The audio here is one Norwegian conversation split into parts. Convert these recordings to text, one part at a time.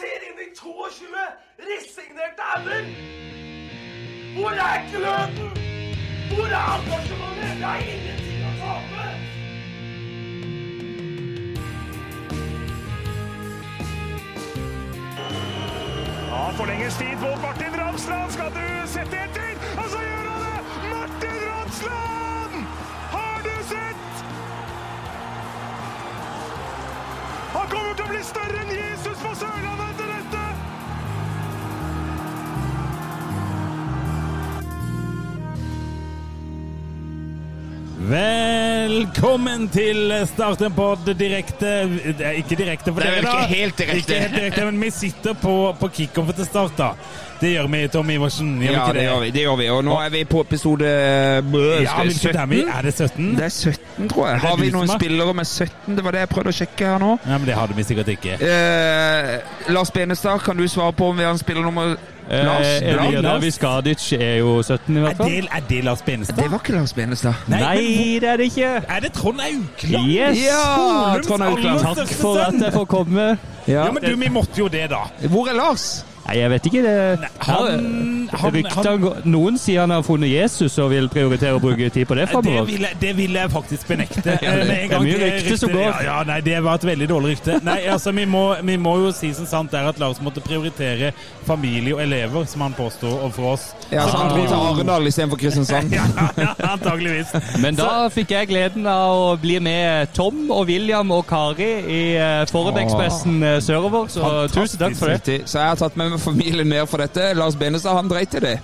ser inn i 22 resignerte ender. Hvor er gløden? Hvor er engasjementet? Det har ingenting å tape. Ja, forlenges tid på Martin Ramsland. Skal du sette etter? Og så gjør han det! Martin Ramsland! Har du sett? Han kommer til å bli større enn Jesus på Sørlandet Velkommen til Start en pod direkte Det Ikke direkte for Det er dere, da. ikke helt direkte. Ikke helt direkte, Men vi sitter på, på kickoffet til Start, da. Det gjør vi, Tom Iversen. Gjør vi Ja, ikke det gjør vi. det gjør vi. Og nå er vi på episode øh, Ja, hvilket er 17. Er det 17? Det er 17, tror jeg. Har vi noen spillere med 17? Det var det jeg prøvde å sjekke her nå. Ja, men Det hadde vi sikkert ikke. Eh, Lars Benestad, kan du svare på om vi har en spiller nummer Lars? Eh, Lars? Elia Davis er jo 17 i Er hvert fall. det, er det Lars Benestad? Det var ikke Lars Benestad. Nei, Nei, det er det ikke. Er det Trond Aukland? Yes! Ja, Trond Aukland. Takk for at jeg får komme. Ja, men du, vi måtte jo det, da. Hvor er Lars? Nei, jeg vet ikke. Det, Han, han, han Noen sier han har funnet Jesus og vil prioritere å bruke tid på det det framover. vil, jeg, det vil jeg faktisk benekte. Ja, det- Eh, det er mye det rykte som går. Ja, ja, nei, det var et veldig dårlig rykte. Nei, altså, vi må, vi må jo si som sant er at Lars måtte prioritere familie og elever, som han påsto overfor oss. Ja, så Han dro til Arendal istedenfor Kristiansand. Ja, ja, antageligvis. Men da fikk jeg gleden av å bli med Tom og William og Kari i uh, Forhåndekspressen eh, sørover, så Fantastisk. tusen takk for det. Så jeg har tatt med meg familien ned for dette. Lars Benestad han dreit i det.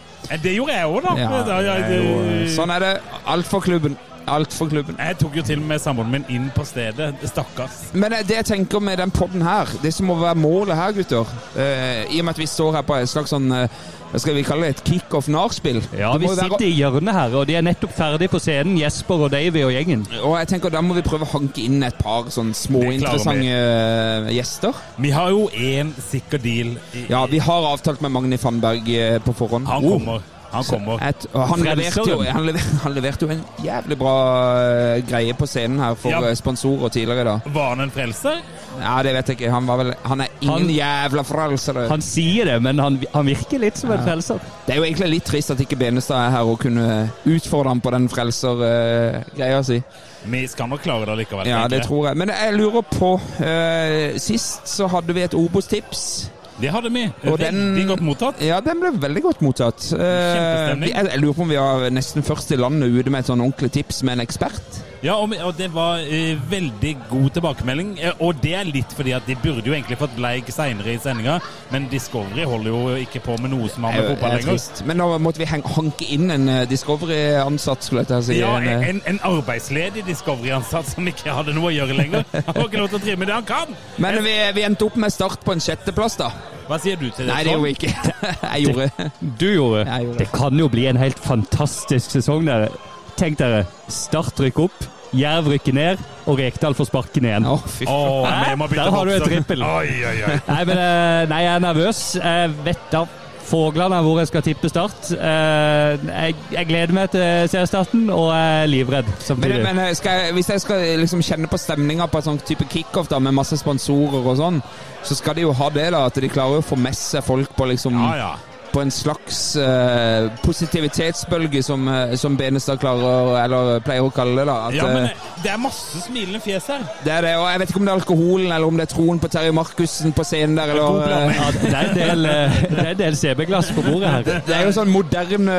Det gjorde jeg òg, da. Ja, det er jo- sånn er det. Alt for klubben. Alt for klubben. jeg tok jo til og med samboeren min inn på stedet. Stakkars. Men det jeg tenker med den podden her, det som må være målet her, gutter eh, I og med at vi står her på et slags sånn eh, Hva skal vi kalle det? Et kickoff-nachspiel. Ja, vi være- sitter i hjørnet her, og de er nettopp ferdig på scenen, Jesper og Davy og gjengen. Og jeg tenker Da må vi prøve å hanke inn et par sånn små interessante eh, gjester. Vi har jo én sikker deal. I, Ja, Vi har avtalt med Magni Fannberg eh, på forhånd. Han Oh. Han kommer. Et, han, leverte jo, han, leverte, han leverte jo en jævlig bra eh, greie på scenen her for Ja. eh, sponsorer tidligere i dag. Var han en frelser? Ja, det vet jeg ikke. Han, var vel, han er ingen jævla frelser. Han sier det, men han, han virker litt som en frelser. Det er jo egentlig litt trist at ikke Benestad er her og kunne utfordre ham på den frelser-greia si. Vi skal nok klare det likevel. Ja, det tror jeg. Men jeg lurer på uh, Sist så hadde vi et Obos-tips. Det hadde vi. Og Veldig den- godt mottatt. Ja, den ble veldig godt mottatt. Eh, Kjempestemning. jeg, jeg lurer på om vi var nesten først i landet ute med et sånn ordentlig tips med en ekspert. Ja, og, og det var uh, veldig god tilbakemelding. Eh, og det er litt fordi at de burde jo egentlig fått bleik seinere i sendinga, men Discovery holder jo ikke på med noe som har med fotball er lenger. trist. Men da måtte vi hanke inn en eh, Discovery-ansatt, skulle jeg til å si. Ja, En, en, en arbeidsledig Discovery-ansatt som ikke hadde noe å gjøre lenger. Han får ikke lov til å drive med det han kan! Men vi, vi endte opp med start på en sjetteplass, da. Hva sier du til det? Nei, det gjorde vi ikke. Jeg gjorde Du gjorde. Jeg gjorde. Det kan jo bli en helt fantastisk sesong. Dere. Tenk dere. Start rykker opp, Jerv rykker ned, og Rekdal får sparken igjen. Oh, bytte Der har du et bokstav. trippel. Oi, oi, oi. Nei, men, eh, nei, jeg er nervøs. Jeg vet da fuglene hvor jeg skal tippe Start. Eh, Jeg, jeg gleder meg til seriestarten, og jeg er livredd Men, samtidig. men eh, skal jeg, hvis jeg skal liksom kjenne på stemninga på en sånn type kickoff da, med masse sponsorer og sånn, så skal de jo ha det, da. At de klarer å få med seg folk på liksom Ja, ja. På en slags eh, positivitetsbølge, som, eh, som Benestad klarer, eller pleier å kalle det. da. At, ja, men eh, det er masse smilende fjes her. det er det, og Jeg vet ikke om det er alkoholen eller om det er troen på Terje Markussen på scenen der. Eller... eh, Ja, det er en del, eh, det er en del CB-glass på bordet her. Det er jo sånn moderne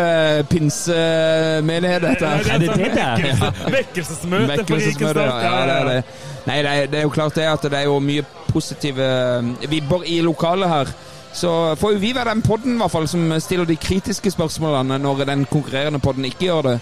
pinsemenighet, dette her. Er det det det er? Vekkelsesmøte på Rikestad. ja. ja, det er det. Nei, det er, det er jo klart det at det er jo mye positive eh, vibber i lokalet her. Så får jo vi være den podden hvert fall som stiller de kritiske spørsmålene når den konkurrerende podden ikke gjør det.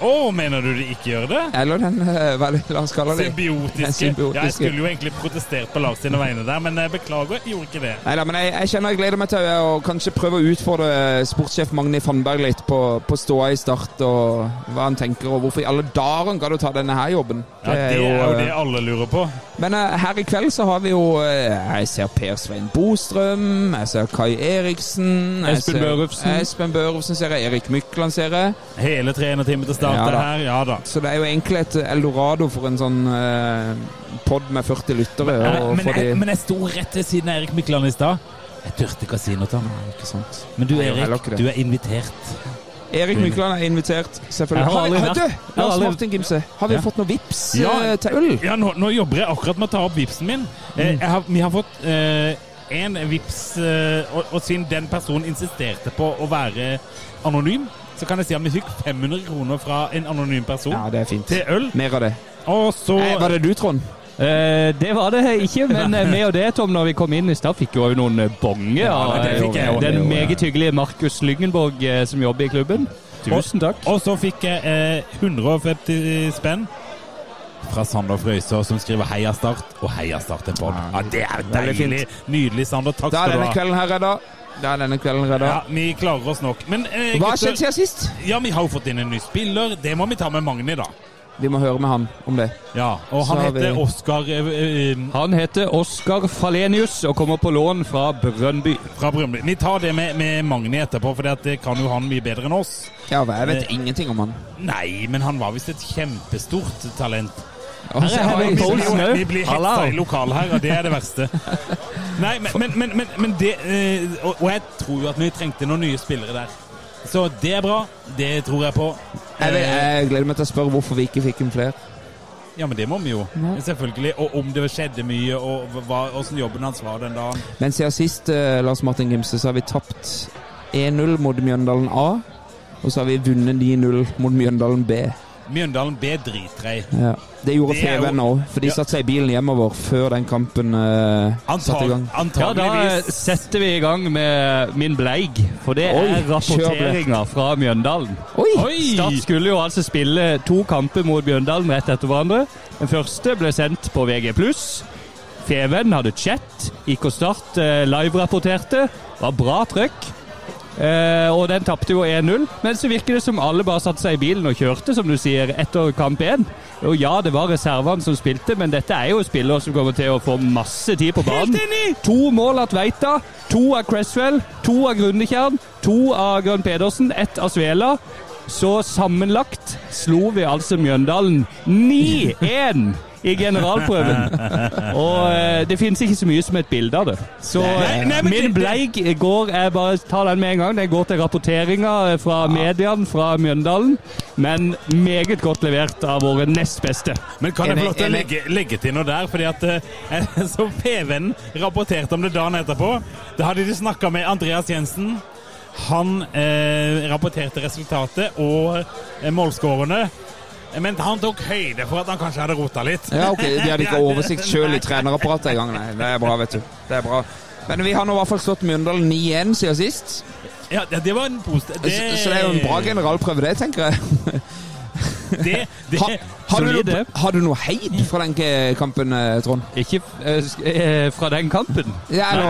Å, mener du de ikke gjør det? Eller den eh, Hva er det la oss kalle det? Symbiotiske. Den symbiotiske. Ja, jeg skulle jo egentlig protestert på Lars sine vegne der, men jeg beklager, jeg gjorde ikke det. Neida, men jeg, jeg kjenner jeg gleder meg til å kanskje prøve å utfordre sportssjef Magni Fannberg litt på, på ståa i start, og hva han tenker, og hvorfor i alle dager han gadd å ta denne her jobben. Ja, det er jo eh, det alle lurer på. Men eh, her i kveld så har vi jo eh, Jeg ser Per Svein Bostrøm, jeg ser Kai Eriksen Espen ser- Børufsen. Espen Børufsen ser jeg, Erik Mykland ser jeg. Hele trenerteamet til Ja, alt Ja da. her. Ja da. Så det er jo egentlig et eldorado for en sånn eh, pod med 40 lyttere. Men, Og men, jeg, men jeg sto rett ved siden av Erik Mykland i stad. Jeg turte ikke å si noe til ham. Men du Erik, du er invitert. Erik Mykland er invitert, selvfølgelig. Har aldri Har, du, Lars Martin Gimse, har vi Ja. fått noe vips Ja. eh, til øl? Ja, nå, nå jobber jeg akkurat med å ta opp vipsen min. Mm. jeg har, vi har fått eh, en vips, eh, og, og siden den personen insisterte på å være anonym, så kan jeg si at vi fikk 500 kroner fra en anonym person Ja, det er fint. til øl. Mer av det. Og så Nei, var det du, Trond? Eh, det var det ikke, men eh, med og det, Tom, når vi kom inn i stad, fikk jo noen bonger ja, av eh, den meget hyggelige Markus Lyngenborg eh, som jobber i klubben. Tusen takk. Og så fikk jeg eh, 150 spenn fra Sander Frøysaa, som skriver 'Heia Start' og 'Heia Start en pod'. Ja, det er deilig. Nydelig, Sander. Takk Da er skal denne kvelden her redda. Da er denne kvelden redda. Ja, Vi klarer oss nok. Men eh, Hva har skjedd siden sist? Ja, vi har jo fått inn en ny spiller. Det må vi ta med Magni, da. Vi må høre med han om det. Ja, Og Så han heter vi- Oskar eh, eh, Han heter Oskar Falenius og kommer på lån fra Brønnby. fra Brønnby. Vi tar det med, med Magni etterpå, for det kan jo han mye bedre enn oss. Ja, jeg vet Eh. ingenting om han. Nei, men han var visst et kjempestort talent. Er Henrik Vi Poulsen blir, også. vi blir hetsa i lokalet her, og det er det verste. Nei, men, men, men, men, det eh, og, jeg tror jo at vi trengte noen nye spillere der. Så det er bra. Det tror jeg på. jeg, vet- Eh, jeg gleder meg til å spørre hvorfor vi ikke fikk inn flere. Ja, men det må vi jo. Selvfølgelig. Og om det skjedde mye, og hva, hvordan jobben hans var den dagen. Men siden sist, eh, Lars Martin Gimse, så har vi tapt 1-0 mot Mjøndalen A. Og så har vi vunnet 9-0 mot Mjøndalen B. Mjøndalen B drittrei. Ja. Det gjorde er òg, for de Ja. satte seg i bilen hjemover før den kampen eh, satte i gang. Ja, da setter vi i gang med min bleig. For det Oi, er rapporteringa fra Mjøndalen. Oi! Oi! Start skulle jo altså spille to kamper mot Mjøndalen rett etter hverandre. Den første ble sendt på VG+. Feven hadde chat. IK Start eh, live-rapporterte. Var bra trøkk. Eh, og den tapte jo 1-0. Men så virker det som alle bare satte seg i bilen og kjørte, som du sier, etter kamp 1. Og ja, det var reservene som spilte, men dette er jo spillere som kommer til å få masse tid på banen. To mål av Tveita, to av Cresswell, to av Grundekjern, to av Grønn Pedersen, ett av Svela. Så sammenlagt slo vi altså Mjøndalen 9-1 i generalprøven. Og eh, det finnes ikke så mye som et bilde av det. Så Nei, eh, nei, min bleik går Jeg bare tar den med en gang. Den går til rapporteringa eh, fra mediene fra Mjøndalen. Men meget godt levert av våre nest beste. Men kan jeg få lov til å legge, legge til noe der? Fordi at eh, som PV-en rapporterte om det dagen etterpå. Da hadde de snakka med Andreas Jensen. Han eh, rapporterte resultatet og eh, målskårene. Men han tok høyde for at han kanskje hadde rota litt. Ja, ok, De hadde ikke oversikt sjøl i trenerapparatet engang. Nei, det er bra, vet du. Det er bra. Men vi har nå i hvert fall slått Mjøndalen 9-1 siden sist. Ja, det, det var en positiv Så, så det er jo en bra generalprøve, det, tenker jeg. Det, det, Ha, har, du noe, har du noe heid fra den kampen, eh, Trond? Ikke eh, eh, fra den kampen. Ja, nå,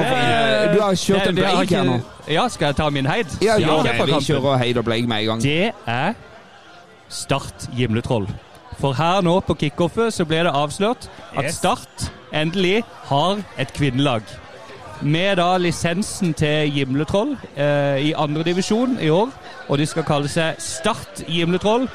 du har kjørt det- en det bleik her nå. Ja, skal jeg ta min heid? Ja, ja, okay, vi kjører heid og bleik med en gang. Det er Start Gimletroll. For her nå på kickoffet så ble det avslørt at. Start endelig har et kvinnelag. Med da lisensen til Gimletroll eh, i andredivisjon i år. Og de skal kalle seg Start Gimletroll.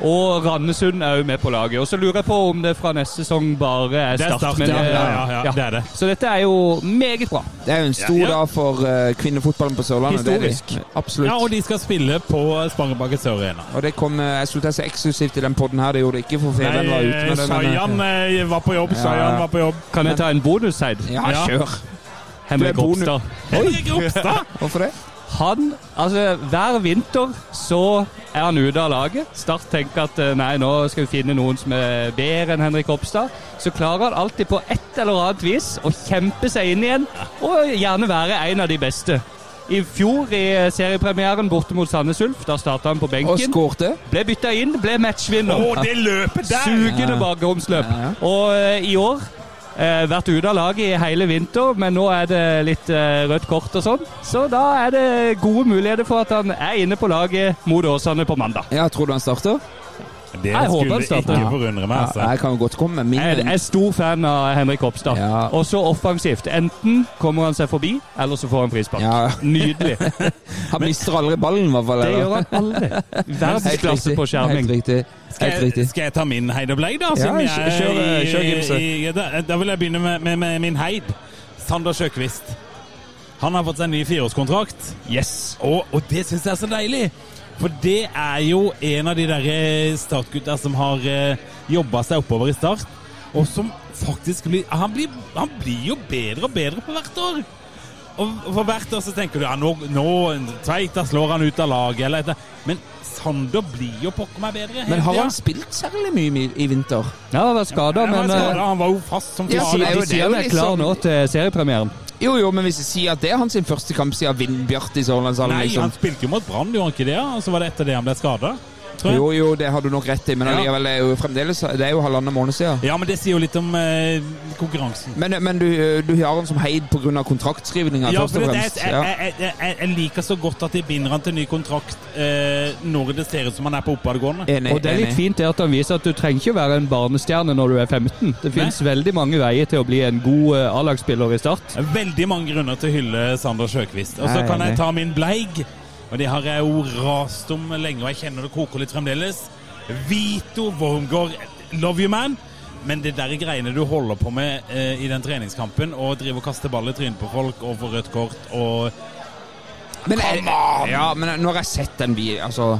Og Randesund er jo med på laget. Og så lurer jeg på om det fra neste sesong bare er det er Start. start, men, ja, eh, ja, ja, ja, det er det. Så dette er jo meget bra. Det er jo en stor Ja, ja. dag for uh, kvinnefotballen på Sørlandet. det er. Historisk. Absolutt. Ja, og de skal spille på Sparebanken Sør Arena. Og det kom, uh, jeg skulle til så eksklusivt i den podden her, det gjorde det ikke, for Feven var ute med det. Sayan uh, eh, var på jobb. Ja. Shayan var på jobb. Kan jeg ta en bonus, Heid? Ja. kjør. Henrik Du er Ropstad. Henrik Ropstad! Hvorfor det? Han, altså Hver vinter så er han ute av laget. Start tenker at eh, nei, nå skal vi finne noen som er bedre enn Henrik Ropstad. Så klarer han alltid på et eller annet vis å kjempe seg inn igjen, og gjerne være en av de beste. I fjor i seriepremieren borte mot Sandnes Ulf, da starta han på benken. Og skorte, skårte. Ble bytta inn, ble matchvinner. Å, det løpet der! Sugende Ja. bakromsløp. Ja, ja. Og uh, i år eh, vært ute av laget i hele vinter, men nå er det litt eh, rødt kort og sånn. Så da er det gode muligheter for at han er inne på laget mot Åsane på mandag. Ja, tror du han starter? Det Jeg skulle ikke forundre meg. Ja, altså. jeg kan godt komme med min. Jeg er stor fan av Henrik Hopstad. Ja. Også offensivt. Enten kommer han seg forbi, eller så får han frispark. Ja. Nydelig. Han mister aldri ballen, i hvert fall. Det gjør han aldri. Verdensklasse på skjerming. Helt riktig. Skal Helt jeg, riktig. skal jeg ta min Heid og Bleik, da? Ja, siden jeg er kjør- kjør i- Da, da vil jeg begynne med, med, med min Heid. Sander Sjøkvist. Han har fått seg en ny fireårskontrakt. Yes. Og, og det syns jeg er så deilig! For det er jo en av de der eh, startgutta som har uh, jobba seg oppover i start, og som faktisk blir han, blir han blir jo bedre og bedre for hvert år. Og for hvert år så tenker du ja, nå, nå Tveita slår han ut av laget, eller et. Men Sander blir jo pokker meg bedre. Men har han spilt særlig mye i, i vinter? Ja, han var skada, men eh, han var jo fast som Ja, de sier han er klar sånn- nå til seriepremieren. Jo, jo, men hvis jeg sier at det er hans første kamp siden Vindbjart i Sørlandshallen Nei, liksom. han spilte jo mot Brann, gjorde han ikke det? Og så var det etter det han ble skada? Jo, jo, det har du nok rett i, men Ja. det er jo fremdeles Det er jo halvannen måned siden. Ja, men det sier jo litt om eh, konkurransen. Men, men du, du har han som heid pga. kontraktskrivninga, Ja, først og fremst. jeg, Ja. jeg, jeg, jeg, jeg liker så godt at de binder han til ny kontrakt eh, når det ser ut som han er på oppadgående. Enig. Og det er litt enig. fint det at han viser at du trenger ikke å være en barnestjerne når du er 15. Det finnes veldig mange veier til å bli en god eh, A-lagsspiller i Start. Veldig mange grunner til å hylle Sander Sjøkvist. Og så er kan jeg ta min bleig, og det har jeg jo rast om lenge, og jeg kjenner det koker litt fremdeles. Vito Wormgård, love you man. Men det der greiene du holder på med eh, i den treningskampen, og driver og kaster ball i trynet på folk og får rødt kort og Men, jeg, ja, men når jeg har sett den vi Altså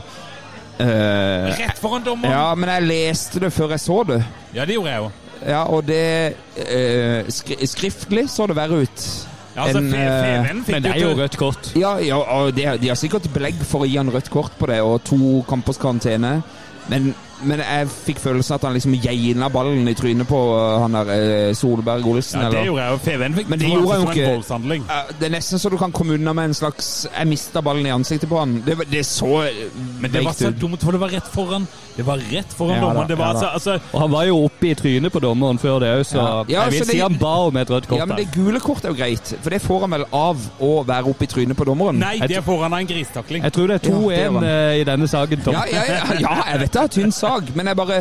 øh, Rett foran dommeren! Ja, men jeg leste det før jeg så det. Ja, det gjorde jeg jo. Ja, og det øh, skri Skriftlig så det verre ut. Ja, altså, En, eh, Feven fikk Men det er jo jo rødt kort. Ja, ja og de, de har sikkert belegg for å gi han rødt kort på det, og to kampers karantene. Men, men jeg fikk følelsen at han liksom geina ballen i trynet på uh, han der uh, Solberg Olsen. Ja, det gjorde jeg jo. Feven fikk Men det gjorde altså han jo ikke. det er nesten så du kan komme unna med en slags Jeg mista ballen i ansiktet på han. Det, det så uh, Men det var så dumt, for det var rett foran. Det var rett foran Ja dommeren. Det var ja altså, altså Og han var jo oppe i trynet på dommeren før det òg, så Ja. Ja, jeg vil så si han ba om et rødt kort. Ja, men det gule kortet er jo greit, for det får han vel av å være oppe i trynet på dommeren. Nei, det får han av en gristakling. Jeg tror det er 2-1 var- eh, i denne saken, Tom. Ja, ja, ja, ja, jeg vet det er tynn sak, men jeg bare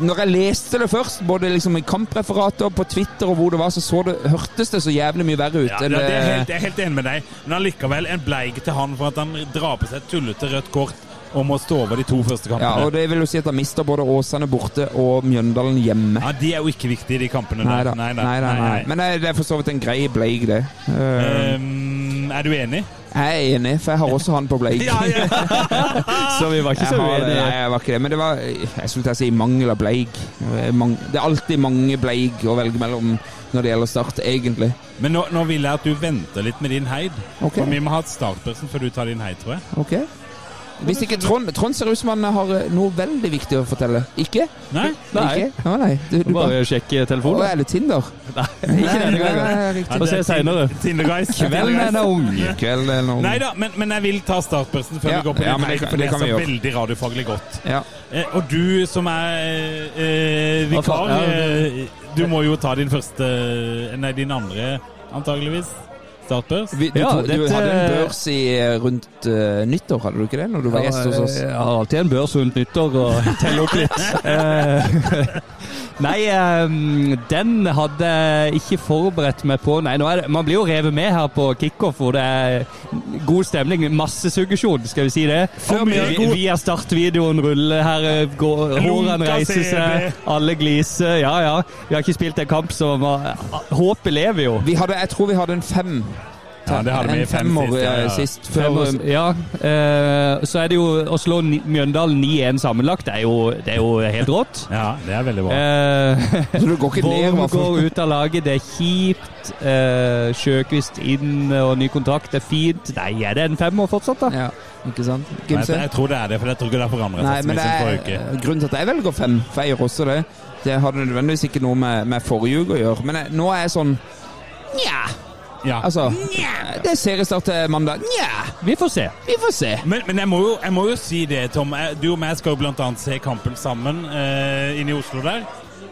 Når jeg leste det først, både liksom i kampreferater og på Twitter og hvor det var, så, så det, hørtes det så jævlig mye verre ut. Ja, det er helt, jeg er helt enig med deg, men allikevel en bleig til han for at han drar på seg et tullete rødt kort om å stå over de to første kampene. ja, og det vil jo si at han mister både Åsane borte og Mjøndalen hjemme. Ja, De er jo ikke viktige, de kampene Nei da. Nei, nei, nei. Men det er for så vidt en grei bleig, det. Ehm, er du enig? Jeg er enig, for jeg har også han på bleik. Ja, ja. Så vi var ikke Jeg så uenige. Nei, jeg var ikke det. Men det var Jeg skulle til å si mangel av bleik. Det er alltid mange bleik å velge mellom når det gjelder Start, egentlig. Men nå, nå vil jeg at du venter litt med din heid. Okay. For vi må ha et startperson før du tar din heid, tror jeg. Ok. Hvis ikke Trond, Trond ser ut som han har eh, noe veldig viktig å fortelle. Ikke? Nei? Nei. Ikke? Ja, nei. Du, du bare Bare sjekke Å, telefonen. er det Tinder? Ikke denne gangen. Nei, riktig. Få se seinere. Tinder guys. Kvelden er ung. Kvelden er noe. Nei da, men, men jeg vil ta startbørsen før Ja, vi går på ja, men det kan- for det det er kan vi så gjøre. veldig radiofaglig godt. Ja. Eh, og du som er eh, vikar. Ja, eh, du må jo ta din første Nei, din andre, antageligvis. Startbørs. Vi, du, Ja, to- du dette- hadde en børs i eh, rundt uh, nyttår, hadde du ikke det? Når du var gjest hos oss? Jeg har alltid en børs rundt nyttår og teller opp litt. Eh, Nei, eh, den hadde jeg ikke forberedt meg på. Nei, nå er det, Man blir jo revet med her på kickoff, hvor det er god stemning. Masse suggesjon, skal vi si det. Før vi- vi, vi har startvideoen ruller her. Går, hårene reiser seg, alle gliser. Ja, ja. Vi har ikke spilt en kamp, så man- håpet lever jo. Vi hadde, jeg tror vi hadde en fem. Ja, det hadde vi en fem femmer sist, ja, ja. sist. Fem Før, år- ja, eh, så er det jo å slå Mjøndalen 9-1 sammenlagt, det er, jo, det er jo helt rått. Ja, det er veldig bra. Eh, så du går ikke ned, i Vorm hvert fall. går ut av laget, det er kjipt. Eh, Sjøkvist inn og ny kontrakt, det er fint. Nei, er det en femmer fortsatt, da? Ja, ikke sant? Nei, jeg tror det er det, for jeg tror ikke det har forandret Nei, men det siden er forrige uke. grunnen til at jeg velger fem, for jeg gjør også det. Det hadde nødvendigvis ikke noe med, med forrige uke å gjøre. Men jeg, nå er jeg sånn Nja. Ja. Altså, det er seriestart til mandag. Nja. Vi får se. Vi får se. Men, men jeg, må jo, jeg må jo si det, Tom. Du og meg skal jo blant annet se kampen sammen uh, inne i Oslo der.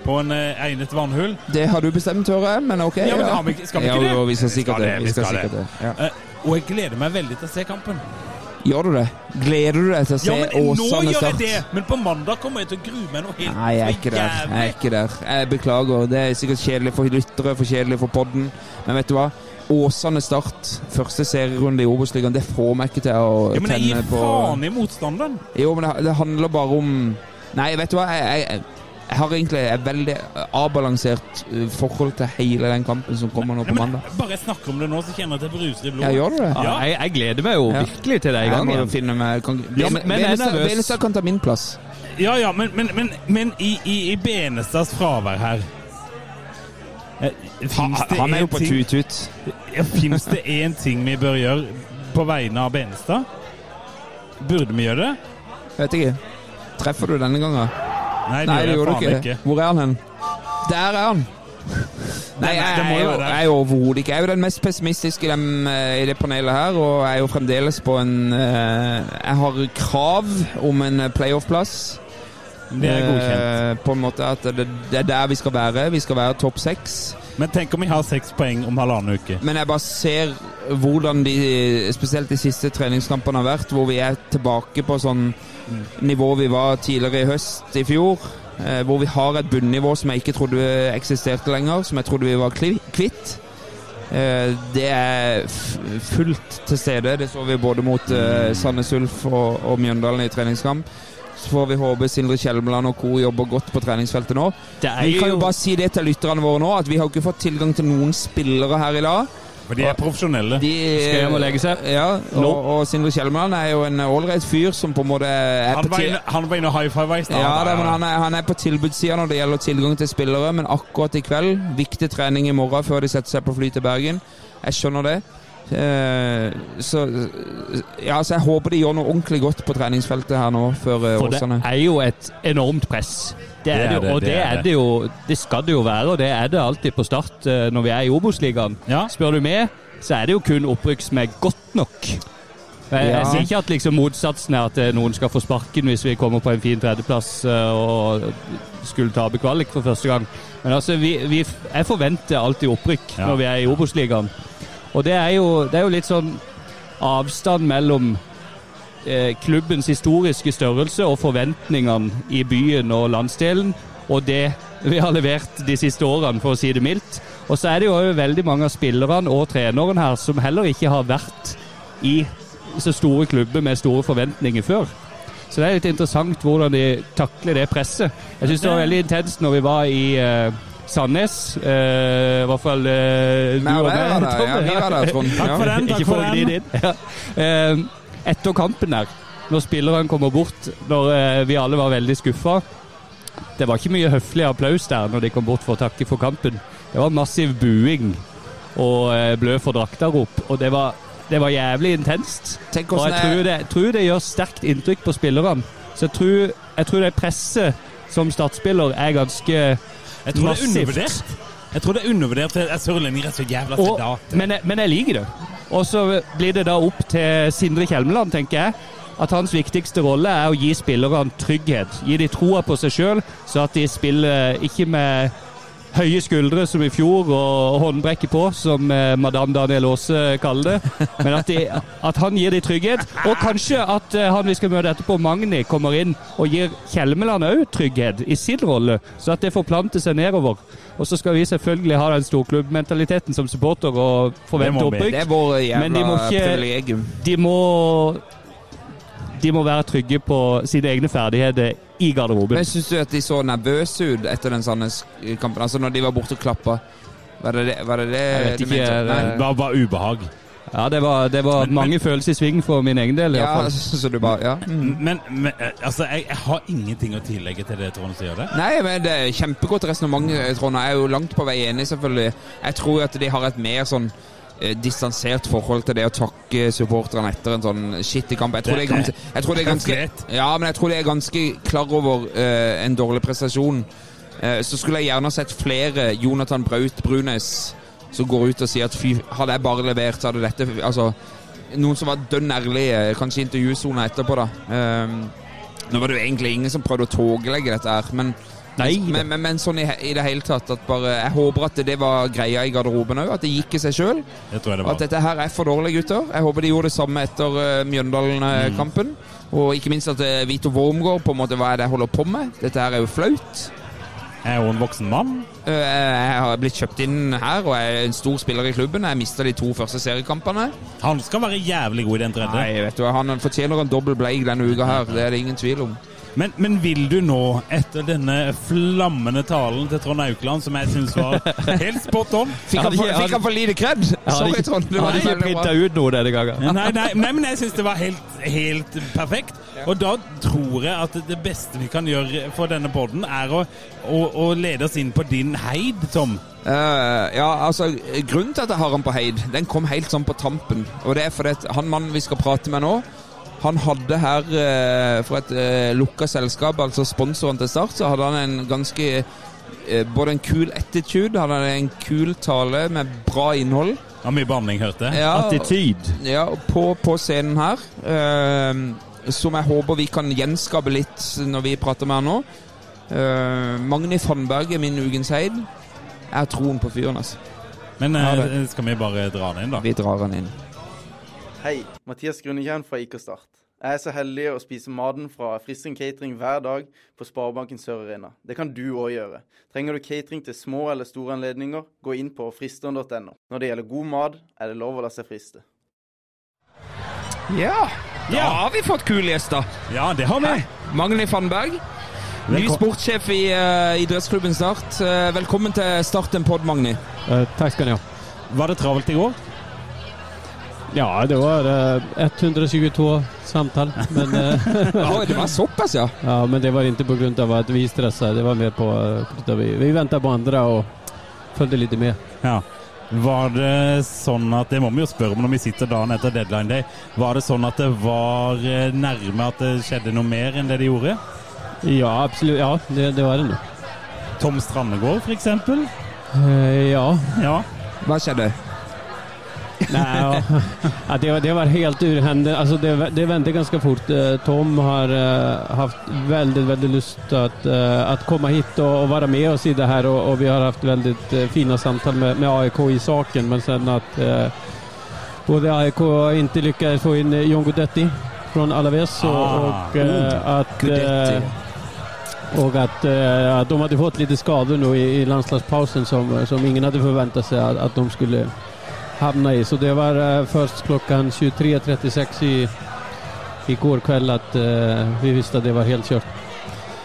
På en eh, egnet vannhull. Det har du bestemt, jeg, men ok. Ja, men ja. vi skal vi ikke det? Ja, vi skal Vi sikkert skal det. det, Vi vi skal skal det. Ja. Eh, og jeg gleder meg veldig til å se kampen. Gjør du det? Gleder du deg til å se Ja, men nå Åsane gjør jeg Start? det! Men på mandag kommer jeg til å grue meg noe helt Nei, jeg er ikke der. Jeg er ikke der. Jeg beklager. Det er sikkert kjedelig for lyttere, for kjedelig for podden. Men vet du hva? Åsane Start, første serierunde i Obos-ligaen, det får meg ikke til å Ja, men jeg tenne gir på faen i motstanderen. Jo, men det, det handler bare om Nei, vet du hva? Jeg, jeg, jeg har egentlig et veldig avbalansert uh, forhold til hele den kampen som kommer nå på men mandag. Bare jeg snakker om det nå, så kjenner jeg at jeg bruser i Ja, gjør du det? Ja, jeg, jeg gleder meg jo Ja. virkelig til det i gang finne meg kan, Ja, men- jeg nervøs. Venestad kan ta min plass. Ja, ja, men, men, men, men i, i, i Benestads fravær her eh, det Han er jo på tut-tut. ja, Fins det én ting vi bør gjøre på vegne av Benestad? Burde vi gjøre det? Vet ikke. Treffer du denne gangen? Nei, det Nei, det gjorde du ikke. Hvor er han hen? Der er han! Nei, jeg, jeg, jeg er jo overhodet ikke Jeg er jo den mest pessimistiske i, dem, eh, i det panelet her, og jeg er jo fremdeles på en eh, Jeg har krav om en playoff-plass. Det er godkjent. Eh, På en måte at det, det er der vi skal være. Vi skal være topp seks. Men tenk om vi har seks poeng om halvannen uke. Men jeg bare ser hvordan de, spesielt de siste treningskampene har vært, hvor vi er tilbake på sånn nivå vi var tidligere i høst i fjor. Eh, hvor vi har et bunnivå som jeg ikke trodde eksisterte lenger, som jeg trodde vi var kvitt. Eh, det er fullt til stede. Det så vi både mot Sandnes Ulf og Mjøndalen i treningskamp. Får vi håpe Sindre Kjelmeland og co. jobber godt på treningsfeltet nå. Det er Vi kan jo bare si det til lytterne våre nå, at vi har ikke fått tilgang til noen spillere her i dag. For de er profesjonelle. De, Skal hjem og legge seg? Ja, og, og Sindre Kjelmeland er jo en ålreit fyr som på en måte er Han på var inne, han var inne og high five i stad. ja, det, men han er, han er på tilbudssida når det gjelder tilgang til spillere, men akkurat i kveld Viktig trening i morgen før de setter seg på fly til Bergen. Jeg skjønner det. Eh, så Ja, så jeg håper de gjør noe ordentlig godt på treningsfeltet her nå før eh, For det er jo et enormt press. Det er det, jo, og det, er det jo Det skal det jo være, og det er det alltid på start eh, når vi er i Obos-ligaen. Ja. Spør du meg, så er det jo kun opprykk som er godt nok. Jeg, jeg Ja. sier ikke at liksom motsatsen er at noen skal få sparken hvis vi kommer på en fin tredjeplass og skulle tape kvalik for første gang. Men altså, vi, vi, jeg forventer alltid opprykk Ja. når vi er i Obos-ligaen. Og det er, jo, det er jo litt sånn avstand mellom eh, klubbens historiske størrelse og forventningene i byen og landsdelen, og det vi har levert de siste årene, for å si det mildt. Og så er det jo veldig mange av spillerne og treneren her som heller ikke har vært i så store klubber med store forventninger før. Så det er litt interessant hvordan de takler det presset. Jeg syns det var veldig intenst når vi var i eh, Sandnes. eh, I hvert fall eh, du og meg, ja, vi var der, Trond. Takk for den. Takk for den. Ja. Eh, Etter kampen der, når spillerne kommer bort, når eh, vi alle var veldig skuffa Det var ikke mye høflig applaus der når de kom bort for å takke for kampen. Det var massiv buing og eh, blø for drakta-rop, og det var, det var jævlig intenst. Tenk Og jeg tror det, tror det gjør sterkt inntrykk på spillerne. Så jeg tror, jeg tror det presset som startspiller er ganske Jeg tror det er undervurdert. Jeg tror det er undervurdert Jeg er sørlending rett og jævla Og, da. men, men jeg liker det. Og så blir det da opp til Sindre Kjelmeland, tenker jeg. At hans viktigste rolle er å gi spillerne trygghet. Gi de troa på seg sjøl, så at de spiller ikke med høye skuldre som i fjor og håndbrekket på, som eh, madame Daniel Aase kaller det. Men at, de, at han gir de trygghet. Og kanskje at eh, han vi skal møte etterpå, Magni, kommer inn og gir Kjelmeland òg trygghet i sin rolle, så at det forplanter seg nedover. Og så skal vi selvfølgelig ha den storklubbmentaliteten som supporter og forvente opprykk. Men de må ikke-. De må de må være trygge på sine egne ferdigheter i garderoben. Men Syns du at de så nervøse ut etter den Sandnes-kampen? Altså når de var borte og klappa? Var det det, var det, det Jeg vet ikke, mente? det- var bare ubehag. Ja, det var, det var Men- mange følelser i sving for min egen del. i hvert Ja, fall. så, så du bare Ja. Mm. Men, men eh, altså, jeg, jeg har ingenting å tillegge til det Trond sier det. Nei, men det er kjempegodt resonnement, Trond. Jeg er jo langt på vei enig, selvfølgelig. Jeg tror at de har et mer sånn eh, distansert forhold til det å takke supporterne etter en sånn skittig kamp. Jeg tror det er ganske, jeg tror det er ganske, ja, men jeg tror det er ganske klar over uh, en dårlig prestasjon. Uh, så skulle jeg gjerne sett flere Jonathan Braut Brunes som går ut og sier at fy, hadde jeg bare levert, så hadde dette Altså, noen som var dønn ærlige, kanskje intervjusona etterpå, da. Eh, nå var det jo egentlig ingen som prøvde å toglegge dette her, men Nei Men, men, men sånn i, i det hele tatt at bare, Jeg håper at det var greia i garderoben òg. At det gikk i seg sjøl. Det tror jeg det At dette her er for dårlig, gutter. Jeg håper de gjorde det samme etter uh, Mjøndalen-kampen. Og ikke minst at uh, Vito Wormgård på en måte Hva er det jeg holder på med? Dette her er jo flaut. Jeg er jo en voksen mann. Uh, jeg har blitt kjøpt inn her og er en stor spiller i klubben. Jeg mista de to første seriekampene. Han skal være jævlig god i den tredje. Nei, vet du, Han fortjener en dobbel bleig denne uka her. Det er det ingen tvil om. Men, men vil du nå, etter denne flammende talen til Trond Aukland, som jeg syns var helt spot on Fikk han, for, fikk han for lite kred? Sorry, Trond. Du hadde ikke printa ut noe denne gangen. Nei, nei, nei, men jeg syns det var helt, helt perfekt. Og da tror jeg at det beste vi kan gjøre for denne podden, er å, å, å lede oss inn på din heid, Tom. Uh, ja, altså Grunnen til at jeg har han på heid, den kom helt sånn på tampen. Og det er fordi at han mannen vi skal prate med nå, han hadde her eh, for et uh, lukka selskap, altså sponsoren til Start, så hadde han en ganske eh, Både en kul attitude, han hadde en kul tale med bra innhold. Ja, mye banning, hørte jeg. Ja, Attityd. ja på, på scenen her. eh, som jeg håper vi kan gjenskape litt når vi prater med han nå. Eh, Magni Fannberg er min ukens heid. Jeg har troen på fyren, altså. Men eh, skal vi bare dra den inn, da? Vi drar han inn. Hei, Mathias Grunnekjern fra IK Start. Jeg er så heldig å spise maten fra Frisring Catering hver dag på Sparebanken Sør Arena. Det kan du òg gjøre. Trenger du catering til små eller store anledninger, gå inn på fristeren.no. Når det gjelder god mat, er det lov å la seg friste. Ja, da har vi fått kule gjester. Ja, det har vi. Magni Fannberg, ny sportssjef i uh, idrettsklubben Start. Uh, velkommen til Start en pod, Magni. Uh, takk skal du ha. Var det travelt i går? Ja, det var eh, 122 samtal. Men, eh, Ja, det var såpass, ja. ja, men det var ikke pga. at vi stressade. Det var mer på uh, vi, vi ventade på andre og fulgte litt med. Ja. Var det sånn at Det må vi jo spørre om når vi sitter dagen etter deadline day. Var det sånn at det var eh, nærme at det skjedde noe mer enn det de gjorde? Ja, absolutt. Ja, det, det var det nå. Tom Strandegård, eksempel? Eh, ja. Ja. Hva skjedde? Nej, ja. Det, var, det var helt ur händerna. Alltså det, det vände ganska fort. Eh, Tom har eh, haft väldigt, väldigt lust att, eh, att komma hit och, och vara med oss i det här och, och vi har haft väldigt eh, fina samtal med, med AIK i saken. Men sen att både AIK inte lyckades få in eh, John Guidetti från Alaves och, Ah, och eh, att Guidetti. eh, och att, eh, de hade fått lite skador nu i, i landslagspausen som, som ingen hade förväntat sig att, att de skulle hamna i. Så det var først först klockan 23.36 i, går kväll att eh, vi visste att det var helt kört.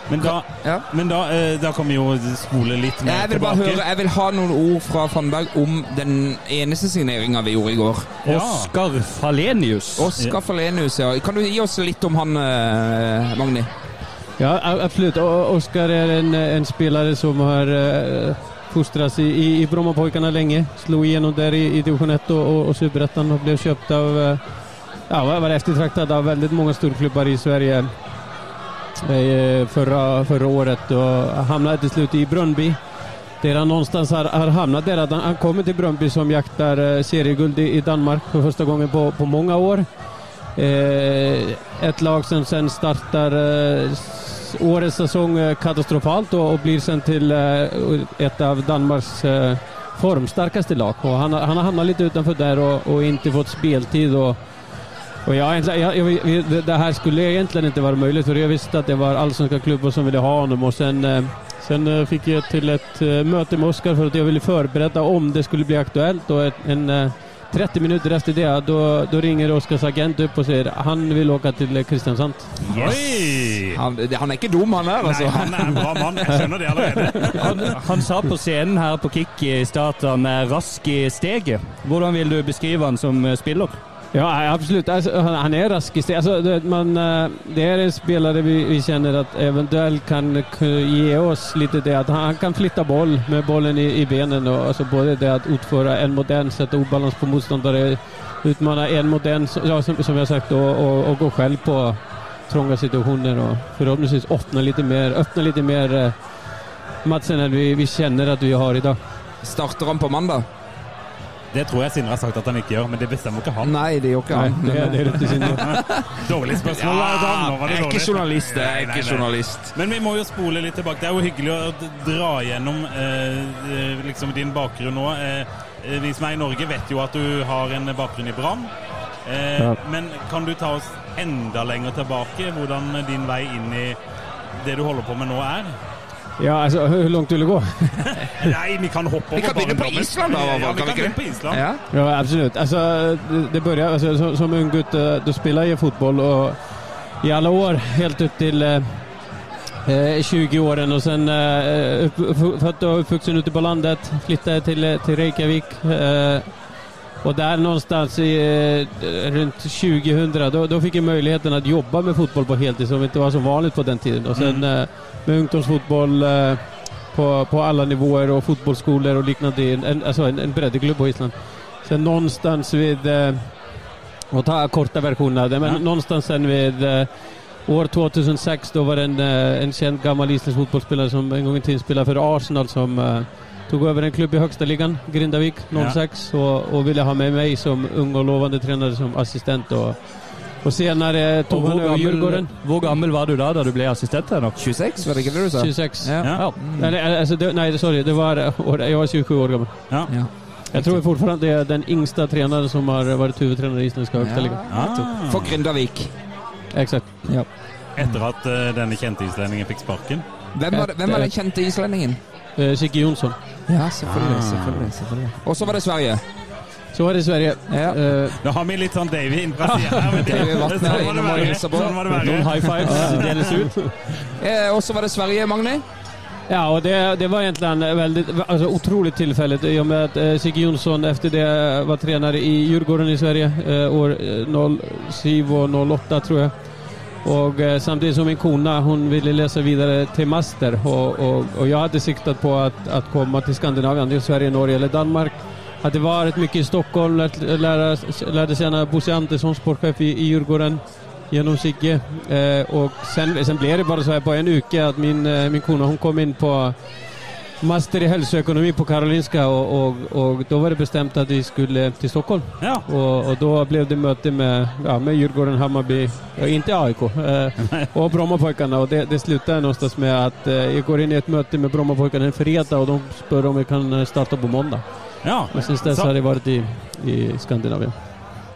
Men da, Ja. men da, eh, da kan vi jo spole litt mer Jeg vil bare tilbake. høre, jeg vil ha noen ord fra Fannberg om den eneste signeringa vi gjorde i går. Ja. Oskar Falenius. Oskar Falenius, ja. Kan du gi oss litt om han, eh, Magni? Ja, absolutt. Oskar er en, en spiller som har uh, fostrats i, i, i Brommapojkarna länge. Slog igenom där i, i division 1 och, och, och Superettan och blev köpt av, eh, ja, var eftertraktad av väldigt många storklubbar i Sverige eh, förra, året och hamnade till slut i Brönnby. Där han någonstans har, har hamnat där att han, han kommer till Brönnby som jaktar eh, serieguld i, i Danmark för första gången på, på många år. Eh, ett lag som sen startar eh, årets säsong eh, katastrofalt og, blir sen til et ett av Danmarks eh, formstarkaste lag. Og han, han har havnet litt utenfor der og, og ikke fått speltid. og och jag, jag, jag, det- här skulle egentligen inte vara möjligt för jag visste att det var allsvenska klubbar som ville ha honom och sen, eh, sen eh, fick jag till ett eh, möte med Oskar för att jag ville förbereda om det skulle bli aktuellt och en eh, 30 minuter efter det, då, då ringer Oskars agent upp och säger han vill åka till eh, Kristiansand. Oi! Han, han er ikke dum, han her, altså. Nei, han er en bra mann. Jeg skjønner det allerede. Han, han sa på scenen her på Kick i start at han er rask i steget. Hvordan vil du beskrive han som eh, spiller? Ja, absolut. Alltså, han, er rask i steg. Alltså, man, eh, det är en spelare vi, vi känner att eventuellt kan ge oss lite det att han, kan flytta boll med bollen i, i benen. Och, både det att utföra en mot en, sätta obalans på motståndare, utmana en mot en, ja, som, som jag sagt, och, och, och gå själv på trånga situationer och förhoppningsvis öppna lite mer, öppna lite mer eh, matchen än vi, vi känner att vi har idag. Starter han på mandag? Det tror jeg Sindre har sagt at han ikke gjør, men det bestemmer ikke han. Nei, det gjør ikke Nei, han. det, det er rett til Sindre. Dårlig spørsmål. Ja, da, Nå var det jeg er ikke journalist, jeg er Nei, nei, ikke nei. journalist. Men vi må jo spole litt tilbake. Det er jo hyggelig å dra gjennom eh, eh, liksom din bakgrunn nå. Eh, eh, vi som er i Norge, vet jo at du har en bakgrunn i Brann. Eh, Ja. Men kan du ta oss enda lenger tilbake? Hvordan din vei inn i det du holder på med nå, er? Ja, altså, hvor langt vil du gå? Nei, vi kan hoppe over Vi kan begynne på. Island, da, Ja, kan vi kan begynne på Island. Ja. Ja, absolutt. Altså, det- det börjar, som, som ung gutt, du spiller i fotball fotboll i alle år, helt opp til eh, eh, 20 åren och sen eh, født og oppvokst ute på landet, flyttet til, til Reykjavik. Eh, och där någonstans i, rundt runt 2000 då, då fick jag möjligheten att jobba med fotboll på heltid som inte var så vanligt på den tiden. Och sen mm. med ungdomsfotboll eh, på, på alla nivåer och fotbollsskolor och liknande. En, alltså en, en breddklubb på Island. Sen någonstans vid, å och ta korta versionen av det, men Ja. någonstans sen vid eh, år 2006 då var det en, eh, en känd gammal isländsk fotbollsspelare som en gång i tiden spelade för Arsenal som eh, tog över en klubb i högsta ligan, Grindavik 06 och, och ville ha med mig som ung och lovande tränare som assistent. Och, og senere tog Og han gammel, Djurgården. hvor gammel var du da da du ble assistent? her nok? 26, var det ikke det du sa? 26. Ja. Ja. Ja. Nej, altså, det, nei, sorry, det var, jeg var 27 år gammel. Ja. Ja. Jeg tror fortsatt det er den yngste treneren som har vært hovedtrener i isländska högsta Ja. Ah. For Grindavik. Exakt. Etter at uh, denne kjente islendingen fikk sparken? Hvem var, det- hvem var den kjente islendingen? Eh, Sigge Jonsson. Ja, selvfølgelig. Ah. selvfølgelig, selvfølgelig. Og så var det Sverige. Så var det Sverige. Ja. Uh, Nå har vi litt sånn Davy innpå sida sånn var det verre. og. Sånn Noen high fives deles ut. Eh, og så var det Sverige, Magni. ja, och det, det var egentligen väldigt, alltså otroligt tillfälligt i och med att eh, Sigge Jonsson efter det var tränare i Djurgården i Sverige eh, år eh, 07 och 08 tror jag. Och eh, samtidigt som min kona, hon ville läsa vidare till master och, och, och jag hade siktat på att, att komma till Skandinavien, till Sverige, Norge eller Danmark. Hade varit mycket i Stockholm, lärt, lära, Bosse Andersson, sportchef i, i Djurgården genom Sigge. Eh, och sen, sen blev det bara så här på en uke att min, eh, min kona hon kom in på master i hälsoekonomi på Karolinska och, och, och då var det bestämt att vi skulle till Stockholm. Ja. Och, och då blev det möte med, ja, med Djurgården, Hammarby, ja, inte AIK, eh, och Brommapojkarna. Och det, det slutade någonstans med att eh, jag går in i ett möte med Brommapojkarna en fredag och de spör om vi kan starte starta på måndag. ja. Men sen dess har jeg varit i, i Skandinavien.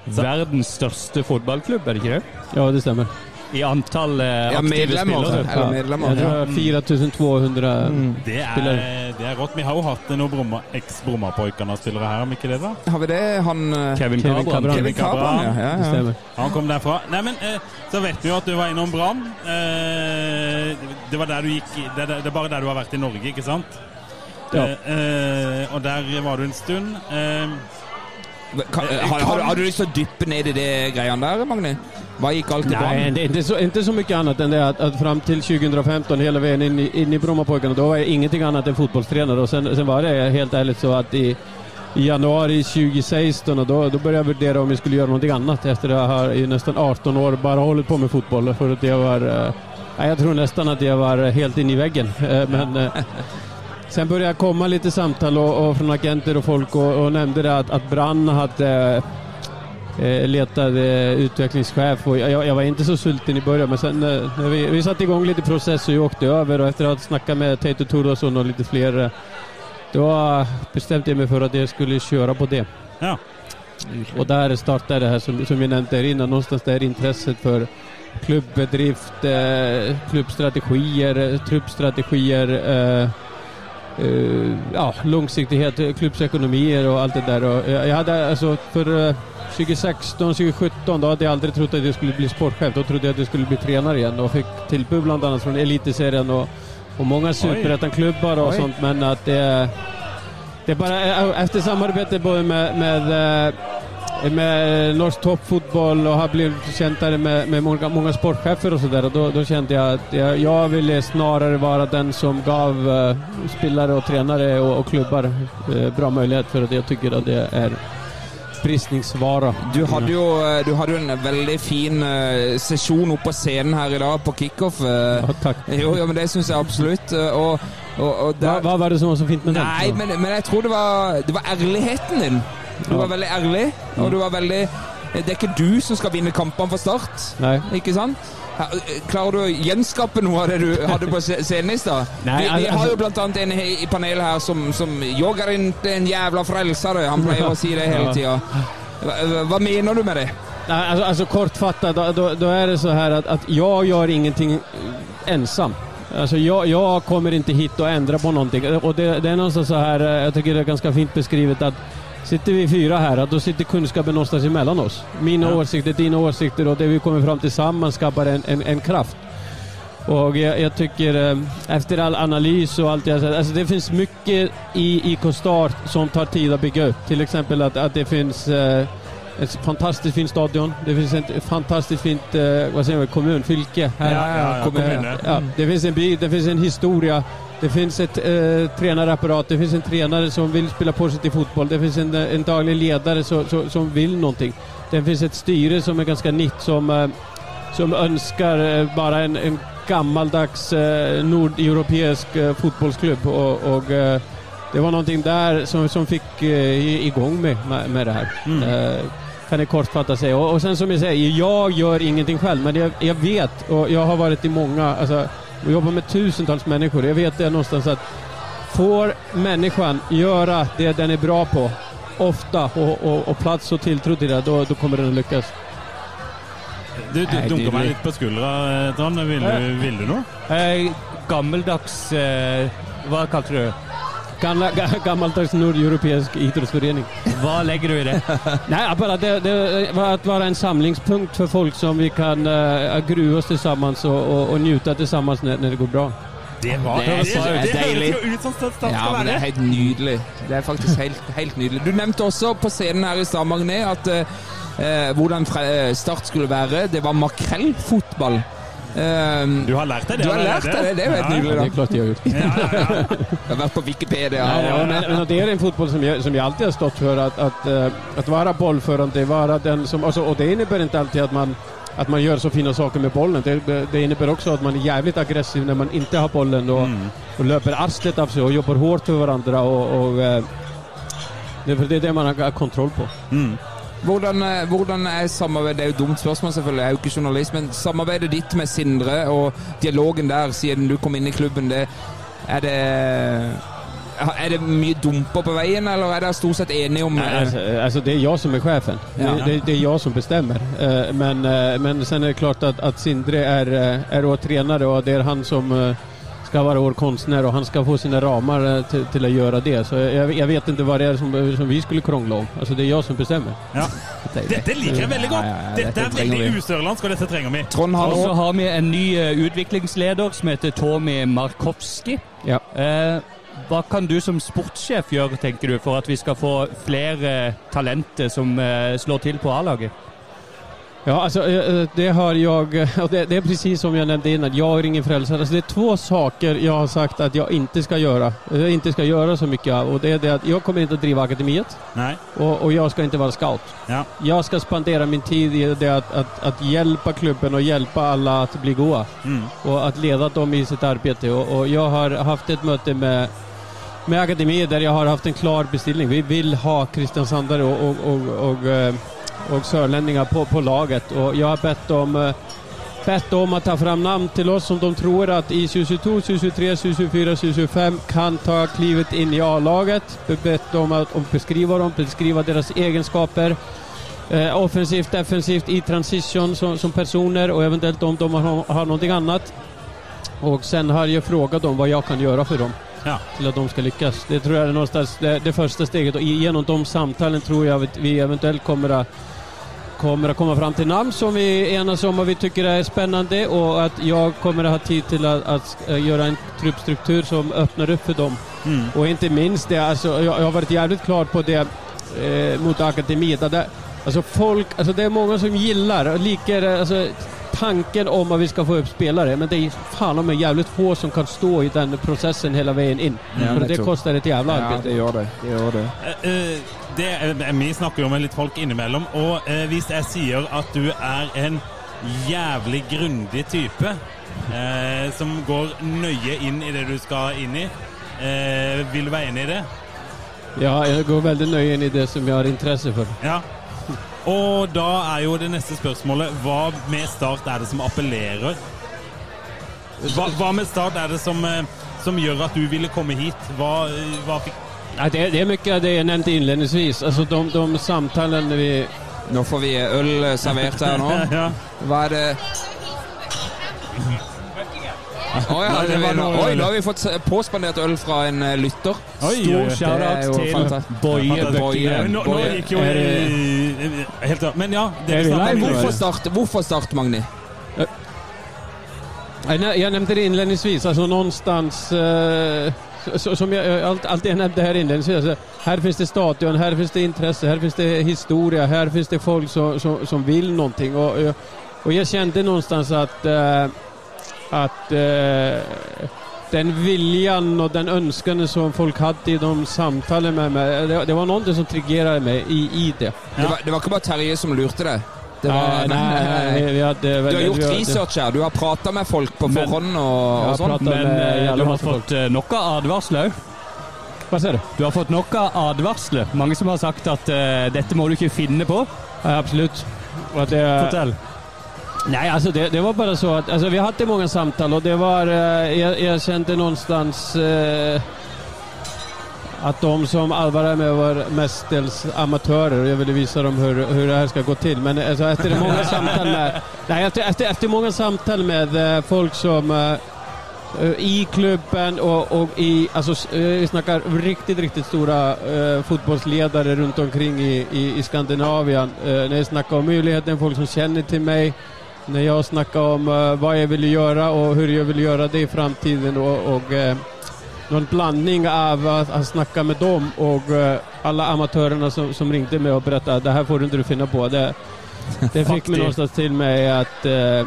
Verdens største fotballklubb, er det ikke det? Ja, det stämmer. I antall eh, Ja, aktive medlemmer. spillere. Ja, medlemmer. Ja. tror jag 4200 Det er, spillere. det er rått. Vi har jo hatt noen Bromma- eks-Brommapojkene-spillere her, om ikke det? da? Har vi det? Han eh, Kevin Kevin. Cabran. Kevin ja. ja, ja. Han kom derfra. Nei, men eh, Så vet vi jo at du var innom Brann. Eh, det var der du gikk det, det, det er bare der du har vært i Norge, ikke sant? Ja. Eh, eh, og der var du en stund. Eh, Kan, har, har, har du lyst til å dyppe ned i det greiene der, Magni? Hva gick allt i Nej, det är inte så, inte så mycket annat än det att, att fram till 2015 hela vägen in i, in i Brommapojkarna då var jag ingenting annat än fotbollstränare. Och sen, sen var det helt ärligt så att i, i januari 2016 och då, då började jag värdera om jag skulle göra någonting annat efter att ha i nästan 18 år bara hållit på med fotboll för att jag var eh, jag tror nästan att jag var helt in i väggen. Eh, men eh, Sen började jag komma lite samtal och, och från agenter och folk och, och nämnde det att, att Brann hade eh, letade utvecklingschef och jag, jag var inte så sulten i början men sen eh, när vi, vi satte igång lite process och jag åkte över och efter att ha snackat med Teito Turosson och lite fler eh, då bestämde jag mig för att jag skulle köra på det. ja. Och där startade det här som, som vi nämnde här innan, någonstans där intresset för klubbedrift, eh, klubbstrategier, eh, truppstrategier, eh, ja, långsiktighet, eh, klubbsekonomier och allt det där. Och jag, jag hade alltså för eh, 2016, 2017 då hade jag aldrig trott att jag skulle bli sportchef. Då trodde jag att jag skulle bli tränare igen och fick tillbud bland annat från elitserien och, och många superettan-klubbar och Oj. sånt. Men att det, det är bara eh, efter samarbete både med, med, eh, med norsk toppfotboll och har blivit kjent med, med många, många sportchefer och sådär. Då, då kände jag att jag, jag ville snarare vara den som gav uh, spelare och tränare och, och klubbar uh, bra möjlighet för att jag tycker att det är prisningsvara. Du hadde jo eh, du hadde jo en veldig fin uh, sesjon oppe på scenen her i dag på kickoff. Uh, Ja, takk. Jo, ja, men det syns jeg absolutt. Uh, Og, og, og der... hva, hva, var det som var så fint med den? Nei, men, men jeg tror det var, det var ærligheten din Du var veldig ærlig, og du var veldig Det er ikke du som skal vinne kampene for Start, Nei. ikke sant? Klarer du å gjenskape noe av det du hadde på scenen i stad? Vi, vi altså- har jo blant annet en i panelet her som, som jogger er ikke en jævla frelser', han pleier å si det hele tida. Hva, hva mener du med det? Nei, altså, alltså kortfattat, då, då, då är det så här att, att jag gör ingenting eh, ensam. Alltså jag, jag kommer inte hit och endrer på någonting. Och det, det är någonstans så här, Jeg jag tycker det är ganska fint beskrivet att sitter vi fyra här, da då sitter kunskapen någonstans emellan oss. Mina åsikter, dina åsikter och det vi kommer fram tillsammans skapar en, en, en kraft. Och jag, jag tycker eh, efter all analys och allt jag sett, alltså det finns mycket i IK Start som tar tid att bygga upp. Till exempel att, att det finns eh, ett fantastiskt fint stadion. Det finns ett fantastiskt fint eh, vad säger man, kommun, fylke här. Ja, ja, ja, kommune. Ja, det finns en by, det finns en historia. Det finns ett eh, tränarapparat, det finns en tränare som vill spela positiv fotboll. Det finns en, eh, en daglig ledare så, så, som vill någonting. Det finns ett styre som är ganska nytt som, eh, som önskar eh, bara en, en gammaldags eh, nordeuropeisk eh, fotbollsklubb. Och, och eh, det var någonting där som, som fick igång med, med, med det här. Eh, kan jag kortfattat säga. Och, och sen som jag säger, jag gör ingenting själv, men jag, jag vet och jag har varit i många, alltså, och jobbar med tusentals människor. Jag vet det någonstans att får människan göra det den är bra på, ofta och, och, och plats och tilltro till det, då, då kommer den att lyckas. Du, du Nei, dunker meg litt på skuldra, eh, Trond. Vil du, vil du noe? Eh, gammeldags eh, Hva kalte du det? Gamla, ga- gammaldags nordeuropeisk idrettsforening. Hva legger du i det? Nei, bare det, det, att være en samlingspunkt for folk som vi kan uh, grue oss tillsammans og, og, och njuta sammen når, når det går bra. Det var Det er det, så det, det deilig. jo ut som Start skal Ja, men det er helt nydelig. Det er faktisk helt, helt nydelig. Du nevnte også på scenen her i Stavanger at uh, hvordan Start skulle være. Det var makrellfotball. Eh, Du har lært deg det? Du har lært deg det, det er jo helt Ja, nydelig. Det er klart jeg har gjort. Ja, ja, ja. jeg har vært på Wikipedia. Ja, og- ja, men, men det er en fotboll som jag, som jag alltid har stått för. Att, att, eh, att vara bollförande, vara den som... Alltså, och det innebär inte alltid att man, att man gör så fina saker med bollen. Det, det innebär också att man är jävligt aggressiv när man inte har bollen och, och löper arslet av sig och jobbar hårt för varandra. Och, och, eh, det, är- det är det man har kontroll på. Hvordan, eh, hvordan er samarbeidet Det er jo dumt spørsmål, selvfølgelig, jeg er jo ikke journalist, men samarbeidet ditt med Sindre og dialogen der siden du kom inn i klubben, det, er det er det mye dumper på veien, eller er dere stort sett enige om Nei, altså, altså, det er jeg som er chefen. Ja. Det, det, er jeg som bestemmer. Eh, Men, eh, men sen er det klart at, at Sindre er, er trener, og det er han som eh, ska vara vår konstnär och han ska få sina ramar til till, till att göra det. Så jag, jeg vet inte vad det är som, som vi skulle krångla om. Altså, det er jeg som bestemmer. Ja. Dette liker jeg veldig godt. Ja, ja, ja, Dette dette er veldig usørlandsk, og dette trenger vi. Trond har Og så har vi en ny eh, utviklingsleder som heter Tommy Markowski. Ja. Eh, hva kan du som sportssjef gjøre, tenker du, for at vi skal få flere talenter som eh, slår til på A-laget? Ja, alltså eh, det har jag, eh, och det, det är precis som jag nämnde innan, jag är ingen frälsare. Alltså det är två saker jag har sagt att jag inte ska göra, jag inte ska göra så mycket av. Och det är det att jag kommer inte att driva akademiet. Nej. Och, och jag ska inte vara scout. Ja. Jag ska spendera min tid i det att, att, att hjälpa klubben och hjälpa alla att bli goda. Mm. Och att leda dem i sitt arbete. Och, och jag har haft ett möte med, med akademiet där jag har haft en klar beställning. Vi vill ha kristiansandare och, och, och, och, och sörlänningar på, på laget. Och jag har bett dem eh, bett dem att ta fram namn till oss som de tror att i 2022, 2023, 2024, 2025 kan ta klivet in i A-laget. Bett dem å att beskriva dem, beskriva deras egenskaper. Eh, offensivt, defensivt, i transition som, som personer och eventuellt om de har, har någonting annat. Och sen har jag frågat dem vad jag kan göra för dem Ja. till att de ska lyckas. Det tror jag är någonstans det, det första steget och genom de samtalen tror jag att vi eventuellt kommer att kommer att komma fram till namn som vi enas om och vi tycker är spännande och att jag kommer att ha tid till att, att göra en truppstruktur som öppnar upp för dem. Mm. Och inte minst det, alltså, jag, jag har varit jävligt klar på det eh, mot Det, alltså folk, alltså det är många som gillar och liker alltså, tanken om at vi skal få opp spillere, men det er faen om jævlig få som kan stå i den prosessen hele veien inn. Ja, For det koster et jævla arbeid. Ja, det gjør det. Det gjør det. Eh, eh, det, vi snakker jo med litt folk innimellom, og eh, hvis jeg sier at du er en jævlig grundig type, eh, som går nøye inn i det du skal inn i, eh, vil du være enig i det? Ja, jeg går veldig nøye inn i det som jeg har interesse for. Ja. Og da er jo det neste spørsmålet Hva med Start er det som appellerer? Hva, hva med Start er det som, eh, som gjør at du ville komme hit? Hva, eh, hva fikk Ja, det, det er mye av det jeg nevnte innledningsvis. Altså, de, de samtalene vi Nå får vi øl servert her nå. ja. Hva er det Å ja, det var noe- Oi, nå har vi fått påspandert øl fra en eh, lytter. Oi, Stor. Det shout-out til fantastisk. Boje Fantastisk. Nå, nå gikk jo eh, Helt klart. Men ja, det vi om Hvorfor start, hvorfor start Magni? Jeg, nevnte det innledningsvis. Altså någonstans eh, så- så, Som jeg alt, alt jeg nevnte her innledningsvis. Altså, her finnes det stadion, her finnes det intresse, her finnes det historie, her finnes det folk som, som, som vil noe. Og, og- jeg kjente någonstans at eh, at eh, den viljan og den ønskene som folk hadde i de samtalene med meg, det, det var noe som triggeret meg i, i det. Det, var, det var ikke bare Terje som lurte deg. Det var, nei, nei, nei. vi hadde Du har gjort vi hadde- research her. Du har prata med folk på Men- forhånd og, og sånn. Men eh, du har folk. fått noe nok av advarsler òg. Hva sier du? Du har fått nok av advarsler. Mange som har sagt at uh, dette må du ikke finne på. Ja, absolutt. Og det, Fortell. Nej, alltså det, det var bara så att alltså vi hade många samtal och det var, eh, jag, jag kände någonstans eh, att de som arbetade med var mestadels amatörer och jag ville visa dem hur, hur det här ska gå till. Men alltså, efter många samtal med, nej, efter, efter, efter många samtal med eh, folk som eh, eh, i klubben och, och i, alltså eh, vi snackar riktigt, riktigt stora eh, fotbollsledare runt omkring i, i, i Skandinavien. Eh, när jag snackar om möjligheten, folk som känner till mig. När jag snackar om uh, vad jag vill göra och hur jag vill göra det i framtiden och, och uh, någon blandning av att, att snacka med dem och uh, alla amatörerna som, som ringde mig och berättade det här får du inte finna på. Det, det fick mig någonstans till mig att eh,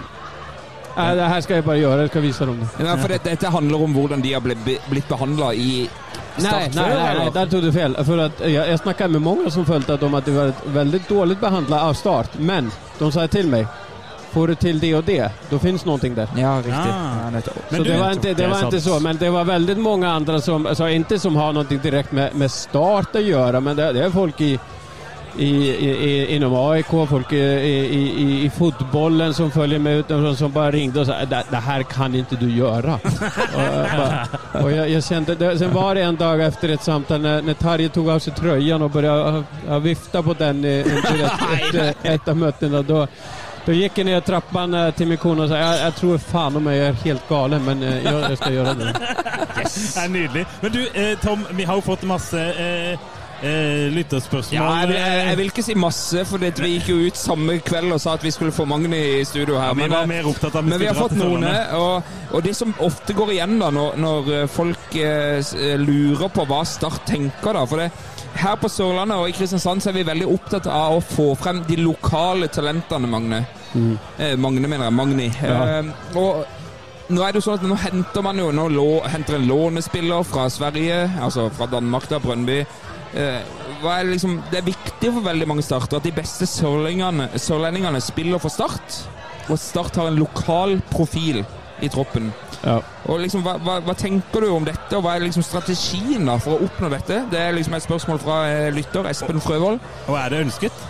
Nej, det här ska jag bara göra, jag ska visa dem det. Ja, for det, dette handler om hvordan de har blitt, behandla i Start Nej, nej, nej, eller? nej, där tog du fel. För att jag, jag snackade med många som følte at de det var väldigt dåligt behandlat av start. Men de sa till mig, får du till det och det, då finns någonting där. Ja, riktig. Ah. Ja. Men det var, inte, det var inte så, men det var väldigt många andra som, alltså inte som har någonting direkt med, med start att göra, men det, det är folk i, i, i, i, inom AIK, folk i, i, i, i fotbollen som följer med ut, som bara ringde och sa det, det här kan inte du göra. och och jag, jag kände, det, sen var det en dag efter ett samtal när, när Tarje tog av sig tröjan och började ja, vifta på den Etter ett, ett, ett av mötena. Då, då gick jag ner trappan eh, till min kone och sa jag, jeg tror fan om jeg er helt galen, men eh, jeg, jeg skal gjøre det. Det er nydelig. Men du, eh, Tom, vi har jo fått masse eh, eh, lytterspørsmål. Ja, jeg, vil- jeg, jeg vil ikke si masse, for det, vi gikk jo ut samme kveld og sa at vi skulle få Magni i studio her. vi Men, var eh, mer opptatt av men vi har fått noen, og, og det som ofte går igjen da, når, når folk lurer på hva Start tenker da, for det, her på Sørlandet og i Kristiansand så er vi veldig opptatt av å få frem de lokale talentene, Magne. Eh, Magne mener jeg, Magni. Eh, og nå er det jo sånn at nå henter man jo nå lå, henter en lånespiller fra Sverige, altså fra Danmark, da, Brøndby. Eh, er det, liksom, det er viktig for veldig mange starter at de beste sørlendingene, sørlendingene spiller for Start. Og Start har en lokal profil i troppen. Ja. Og liksom, hva, hva, hva tenker du om dette, og hva er liksom strategien da for å oppnå dette? Det er liksom et spørsmål fra eh, lytter Espen Frøvold. Og er det ønsket?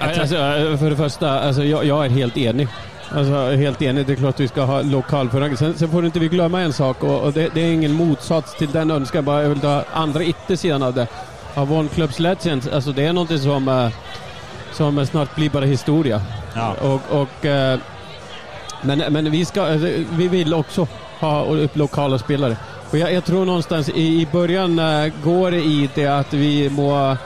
Nei, altså, for det første, altså, jeg, jeg er helt enig. Alltså, helt enig, det er klart vi skal ha lokal förankring. Sen, sen får inte vi glemme en sak og, og det, det er ingen motsats til den ønsken bara jeg vil ta andre yttersidan av det. Av One Clubs Legends, alltså det er noe som, eh, som snart blir bare historie. Ja. Og, og, eh, men, men vi, ska, vi vill också ha upp lokala spelare. Och jag, jag tror någonstans i, i början eh, går det i det att vi må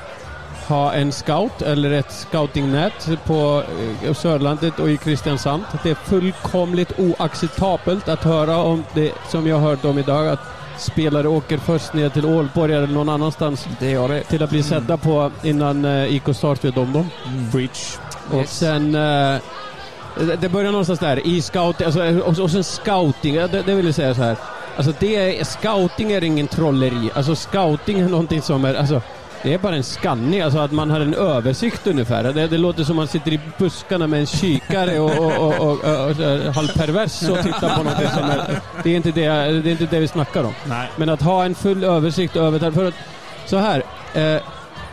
ha en scout eller ett scoutingnät på Sørlandet Sörlandet och i Kristiansand. Det är fullkomligt oacceptabelt att höra om det som jag hört om idag att spelare åker först ner till Ålborg eller någon annanstans Det gjør det. till att bli sedda på innan eh, IK Start vet om dem. Breach. Och Yes. sen... det- börjar någonstans där. I scouting, alltså, och, och sen scouting, det, det vill jag säga så här. Alltså det är, scouting är ingen trolleri. Alltså scouting är någonting som är... Alltså, det är bara en skanning, alltså att man har en översikt ungefär. Det, det låter som man sitter i buskarna med en kikare och, och, och, och, och, halvpervers och tittar på något som är... Det är, inte det, det är inte det vi snackar om. Nej. Men att ha en full översikt över det. För att Så här. Eh,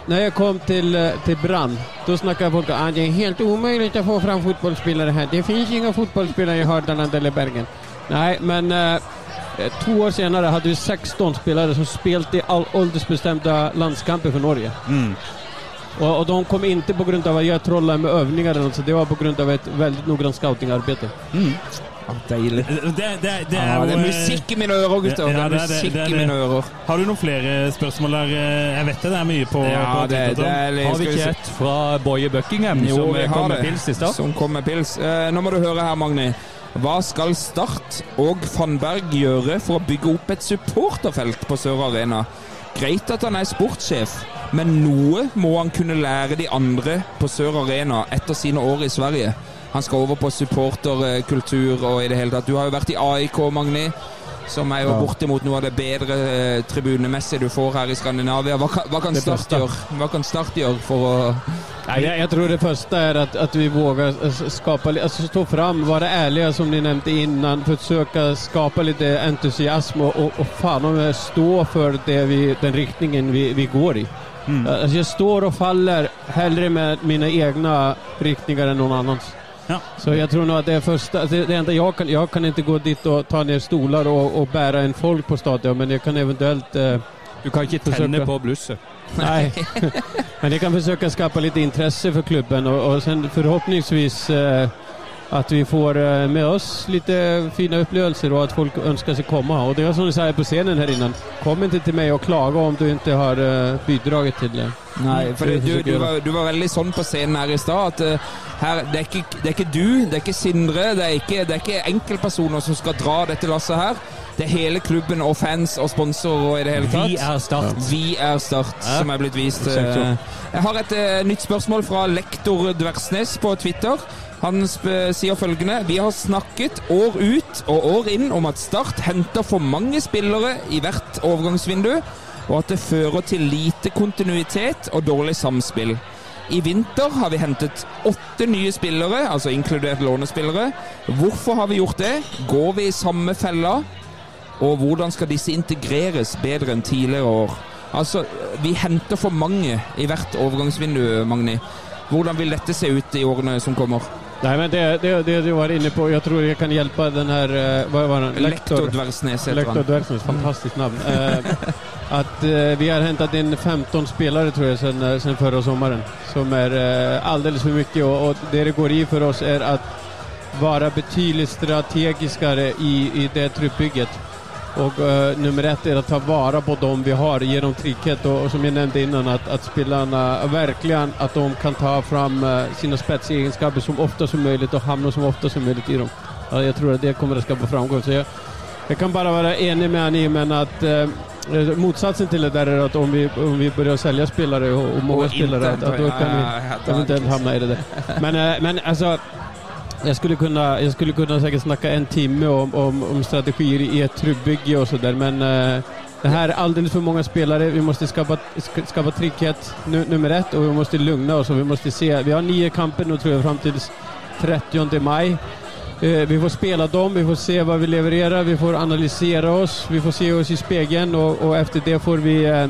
när jag kom till, eh, till Brann, då snackade folk om att det är helt omöjligt att få fram fotbollsspelare här. Det finns inga fotbollsspelare i Hordaland eller Bergen. Nej, men eh, to år senere hadde vi 16 spillere som spilte i all åldersbestämda landskamper for Norge. Mm. Og, og, de kom ikke på at av trolla med övningar så det var på et av ett väldigt noggrant scoutingarbete. Ja, deilig. Det, det, det er Ja, det er eh, musikk i mine ører, gutter. Ja, Det er det, musikk det i mine ører. Har du noen flere spørsmål der? Eh, Jeg vet det, det er mye på, Ja, på det, det er litt- Har vi ikke et fra Boje Buckingham Jo, som kom med pils i stad? Som kom med pils. Eh, nå må du høre her, Magni. Hva skal Start og Fannberg gjøre for å bygge opp et supporterfelt på Sør Arena? Greit at han er sportssjef, men noe må han kunne lære de andre på Sør Arena etter sine år i Sverige. Han skal over på supporterkultur og i det hele tatt. Du har jo vært i AIK, Magni. Som er jo bortimot noe av det bedre eh, tribunemessige du får her i Skandinavia. Hva hva kan Start gjøre? Hva kan Start gjøre for å Nei, jeg, jeg, tror det første er at, at vi våger eh, skapa, altså stå fram, være ærlige, som de nevnte innan, forsøke å skape litt entusiasme og, og, og faen om stå for det vi, den riktningen vi, vi går i. Mm. Altså, jeg står og faller heller med mine egne riktninger enn noen annans. Ja. Så jeg tror nå at det er første det, det enda jeg kan, jeg kan ikke gå dit og ta ned stolar og, og bære en folk på stadion, men jeg kan eventuelt eh, Du kan ikke tenne forsøke. på blusset. Nei. men jeg kan försöka skapa litt intresse for klubben og, og sen forhåpningsvis eh, att vi får eh, med oss litt fine opplevelser, og at folk önskar sig komme. Og det er som du sier på scenen her innan, kom ikke til meg og klage om du ikke har bidraget til det. Nei, for Det det, du, du, var, du var veldig sånn på scenen her i stad at eh, her, det, er ikke, det er ikke du, det er ikke Sindre, det er ikke, det er ikke enkeltpersoner som skal dra dette lasset her. Det er hele klubben og fans og sponsorer og i det hele tatt. Vi er Start. Vi er Start, som er blitt vist. Eh. Jeg har et uh, nytt spørsmål fra lektor Dversnes på Twitter. Han sier følgende Vi har snakket år ut og år inn om at Start henter for mange spillere i hvert overgangsvindu, og at det fører til lite kontinuitet og dårlig samspill. I vinter har vi hentet åtte nye spillere, altså inkludert lånespillere. Hvorfor har vi gjort det? Går vi i samme fella? Og hvordan skal disse integreres bedre enn tidligere år? Altså, vi henter for mange i hvert overgangsvindu, Magni. Hvordan vil dette se ut i årene som kommer? Nej, men det, det, det du var inne på, jag tror jag kan hjälpa den här, eh, vad var den? Lektor Dversnes heter Lektor. Dversnes, fantastiskt namn. At att eh, vi har hämtat in 15 spelare tror jag sen, forrige sen förra sommaren. Som är uh, alldeles för mycket och, och det det går i för oss är att vara betydligt strategiskare i, i det truppbygget. Och uh, nummer ett är att ta vara på dem vi har, gjennom dem trygghet och, och som jag nämnde innan att, att spelarna verkligen att de kan ta fram uh, sina spetsegenskaper som ofta som möjligt och hamna som ofta som möjligt i dem. Uh, jag tror att det kommer att skapa framgång. Så jag, jag kan bara vara enig med Annie, men att eh, motsatsen till det där är att om vi, om vi börjar sälja spelare och, och många Och spelare, att, att då kan vi ja, eventuellt hamna i det där. Men, eh, men alltså, jag skulle, kunna, jag skulle kunna säkert snacka en timme om, om, om strategier i ett truppbygge och sådär, men uh, det här är alldeles för många spelare. Vi måste skapa, sk- skapa trygghet, nu, nummer ett, och vi måste lugna oss. Och vi, måste se, vi har nio kamper nu tror jag fram till 30 maj. Eh, vi får spela dem, vi får se vad vi levererar, vi får analysera oss, vi får se oss i spegeln och, och efter det får vi eh,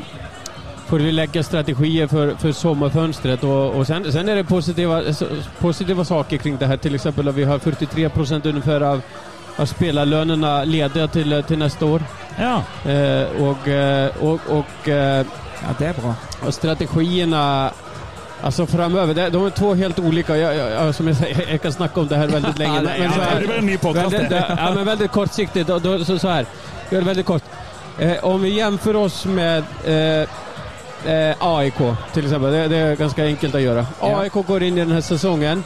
får vi lägga strategier för, för sommarfönstret. Och, och sen, sen är det positiva, positiva saker kring det här. Till exempel att vi har 43 procent ungefär av, av spelarlönerna lediga till, till nästa år. Ja. Eh, och, eh, och, och, eh, Ja, det er bra. och strategierna Alltså framöver, det, de är två helt olika. Jag, jag, jag, som jag, säger, jag kan snacka om det här väldigt länge. Men ja, det blir en ny podcast. Väldigt, ja, men väldigt kortsiktigt. Då, då, så, så här. Gör det väldigt kort. Eh, om vi jämför oss med eh, eh, AIK till exempel. Det, det är ganska enkelt att göra. Ja. AIK går in i den här säsongen.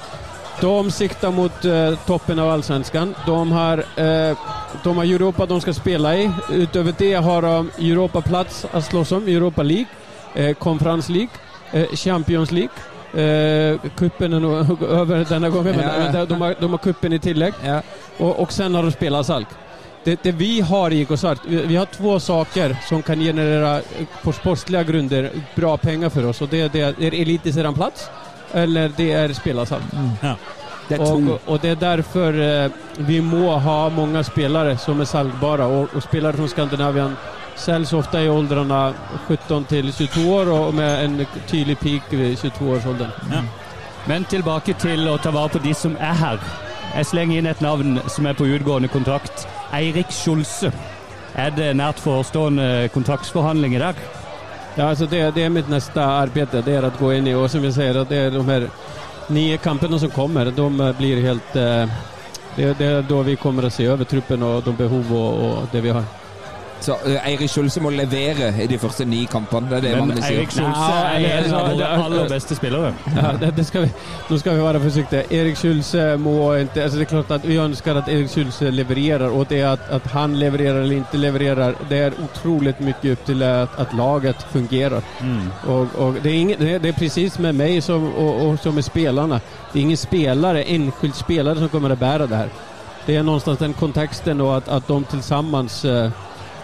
De siktar mot eh, toppen av allsvenskan. De har, eh, de har Europa de ska spela i. Utöver det har de Europaplats att slåss om, Europa League, eh, Conference League, eh, Champions League. Eh, kuppen är nog över denna gången, men, Ja. men de, har, de har kuppen i tillägg. Ja. Och, och sen har de spelat Salk. Det, det vi har i IK vi, vi har två saker som kan generera eh, på sportsliga grunder bra pengar för oss. Och det, det är elitserieplats eller det är spela Mm. Ja. Er. Och, och det är därför eh, vi må ha många spelare som är salgbara och, och spelare från Skandinavien säljs ofta i åldrarna 17 till 22 år och med en tydlig peak vid 22-årsåldern. Men tilbake til å ta vare på de som er her. Jeg slenger inn et navn som er på utgående kontrakt. Eirik Skjolse. Er det nært forestående kontraktsforhandlinger der? Ja, altså det, det er mitt neste arbeid. det er å gå inn i og som jeg sier, det er de her nye kampene som kommer, de eh, blir helt... Eh, det, det er da vi kommer å se over truppen og de behov og, og det vi har. Så eh, Eirik Skjulse må levere i de første ni kampene. Det er det Men. Eirik Skjulse er en av våre aller beste spillere. Ja, det, det skal vi, nå skal vi være forsiktige. Erik Skjulse må ikke altså det er klart at vi ønsker at Erik Skjulse leverer, og det at, att, att han leverer eller ikke leverer, det er utrolig mye opp til at, at laget fungerer. Mm. Og, og, det, er, ingen, det, det är precis med meg som, og, og, som med spillerne. Det er ingen spelare, enskild spelare som kommer å bære det her. Det er någonstans den kontexten og at, at de tillsammans eh,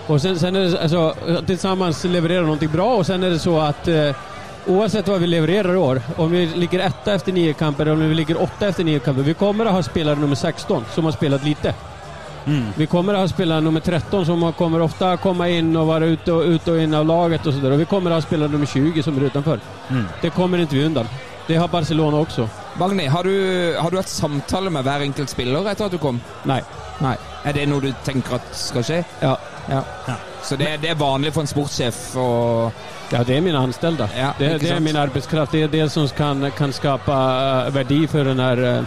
och sen, sen är det alltså, tillsammans levererar någonting bra och sen är det så att eh, oavsett vad vi levererar i år, om vi ligger etta efter nio kamper eller om vi ligger åtta efter nio kamper, vi kommer att ha spelare nummer 16 som har spelat lite. Vi kommer att ha spelare nummer 13 som har- kommer ofta komma in och vara ute och, ut och in av laget och sådär. Och vi kommer att ha spelare nummer 20 som är utanför. Det kommer inte vi undan. Det har Barcelona också. Magni, har du, har du hatt samtale med hver enkelt spiller etter at du kom? Nej. Nei. Er det noe du tenker at skal skje? Ja. Ja. Så det, det er vanlig for en sportssjef å Ja, det er mine ansatte. Ja, det, det er min arbeidskraft. Det er det som kan, kan skape uh, värde för den uh,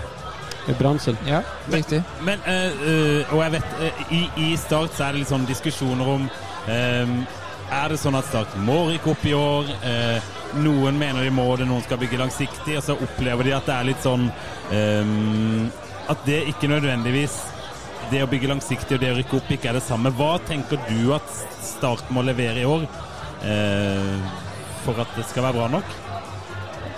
branschen. Ja, riktig. Men, eh, eh, og jeg vet, eh, i, i Start så er det litt sånn diskusjoner om eh, Er det sånn at Start må rykke opp i år? Eh, noen mener de må det, noen skal bygge langsiktig, og så opplever de at det er litt sånn eh, At det ikke nødvendigvis Det å bygge langsiktig og det å rykke opp ikke er det samme. Hva tenker du at Start må levere i år eh, for at det skal være bra nok?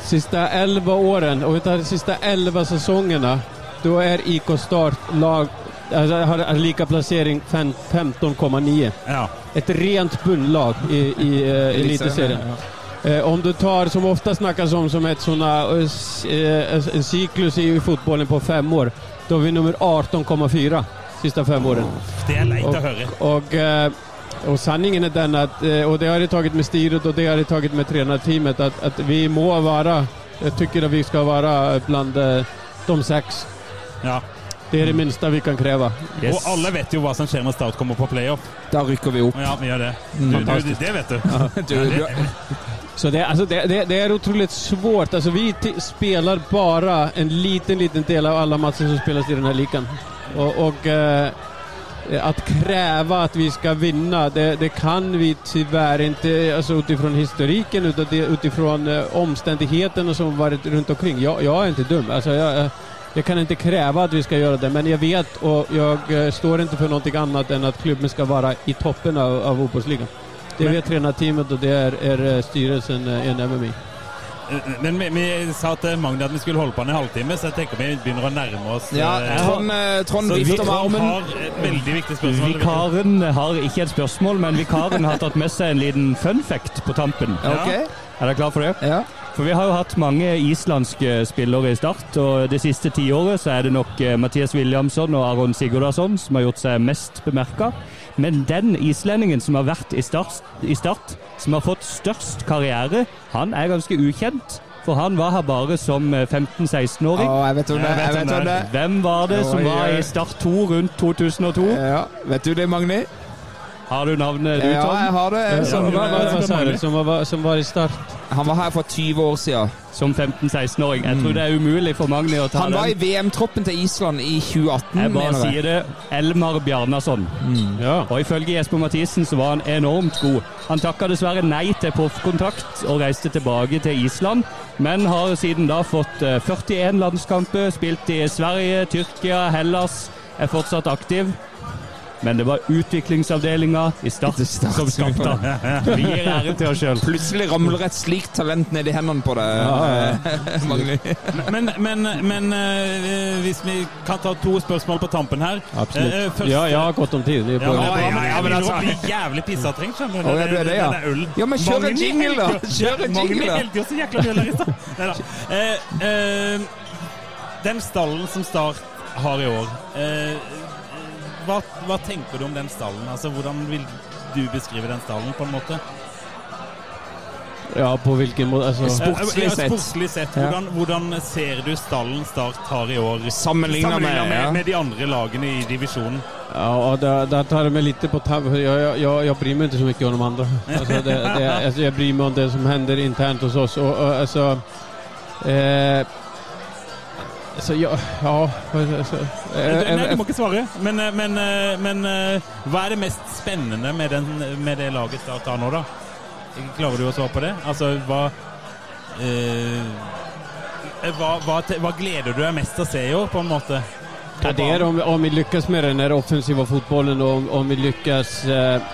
Siste 11 årene, og de siste 11 sesongene, da er IK Start lag, alltså, har har lika placering 15,9. Ja. Et rent bunnlag i, i uh, elitserien. Eh, om du tar, som ofte snakkes om som et sånne, eh, eh, en syklus i fotballen på fem år, då er vi nummer 18,4 sista fem åren. Det er leit Och, å høre. och, eh, och sanningen är den att, eh, och det har jag tagit med styret och det har jag tagit med tränarteamet, att, att vi må vara, jag tycker att vi ska vara bland eh, de sex. Ja. Det er det minste vi kan kräva. Og alle vet jo hva som skjer når Start kommer på playoff. Da rykker vi opp. Ja, vi gjør det. Du, du, det vet du. Du, du, Så det, alltså det, det, det är otroligt svårt. Alltså vi spelar bara en liten, liten del av alla matcher som spelas i den här ligan. Och, och eh, att kräva att vi ska vinna, det, det kan vi tyvärr inte alltså utifrån historiken utan utifrån eh, omständigheterna som varit runt omkring. Jag, jag är inte dum. Alltså jag, jag kan inte kräva att vi ska göra det, men jag vet och jag eh, står inte för någonting annat än att klubben ska vara i toppen av, av. Det vet trenerteamet, og det er, är eh, styrelsen eh, enig med meg Men vi, vi sa til Magne at vi skulle holde på en halvtime, så jeg tenker vi begynner å nærme oss. ja, eh, Trond, eh, Trond så vifter med Trond armen. har et veldig viktig spørsmål. Vikaren har ikke et spørsmål, men vikaren har tatt med seg en liten fun fact på tampen. Ok. Er dere klar for det? Ja. For vi har jo hatt mange islandske spillere i Start, og det siste tiåret så er det nok eh, Mathias Williamson og Aron Sigurdarsson som har gjort seg mest bemerka. Men den islendingen som har vært i start, i start, som har fått størst karriere, han er ganske ukjent. For han var her bare som eh, 15-16-åring. Oh, jeg vet om det. Jeg vet om det. det. Hvem var det som var i Start 2 rundt 2002? Ja, Vet du det, Magni? Har du navnet du, Ja, jeg har det. Som, var eh? Som var, som var i start? Han var her for 20 år siden. Som 15-16-åring. Jeg tror det er umulig for Magni å ta Han var i. VM-troppen til Island i 2018, Jeg bare jeg. sier det. Elmar Bjarnason. Ja. Og ifølge Jesper Mathisen så var han enormt god. Han takka dessverre nei til proffkontrakt og reiste tilbake til Island, men har siden da fått eh, 41 landskamper, spilt i Sverige, Tyrkia, Hellas, er fortsatt aktiv. Men det var utviklingsavdelinga i Start som som skapte den. Vi gir æren til oss sjøl. Plutselig ramler et slikt talent ned i hendene på deg, ja, ja. Men, men, men eh, hvis vi kan ta to spørsmål på tampen her. Absolutt. Eh, første- Ja, jeg har gått om tid. Det Ja, men, Ja, men ja, men altså- jævlig pissatrengt, skjønner du. Det, det, ja. Ja, men kjør en jingle, da! Kjør en jingle, da! jo så jækla mye her i stad. Neida. Eh, eh, den stallen som Start har i år, eh, hva, hva tenker du om den stallen? Altså, hvordan vil du beskrive den stallen, på en måte? Ja, på hvilken måte altså, Sportslig Ja, sett. sportslig sett. Ja. Hvordan, hvordan ser du stallen Start har i år? Sammenlignet med, med, ja. med de andre lagene i divisjonen. Ja, där, där tar jeg meg litt på tau. Jeg, jeg, jeg, jag bryr meg ikke så mye om de andre. Altså, det, det, alltså, jag bryr meg om det som hender internt hos oss. Og, og altså eh, alltså, ja, ja, alltså, en, Du, nei, eh, du må ikke svare. Men, eh, men, eh, men eh, hva er det mest spennende med, den, med det laget Start har nå, da? Klarer du å svare på det? Altså, hva eh, hva, hva, hva gleder du deg mest til å se i år, på en måte? Ja, det er om, om vi lykkes med den offensive fotballen, fotbollen om, om vi lykkes eh,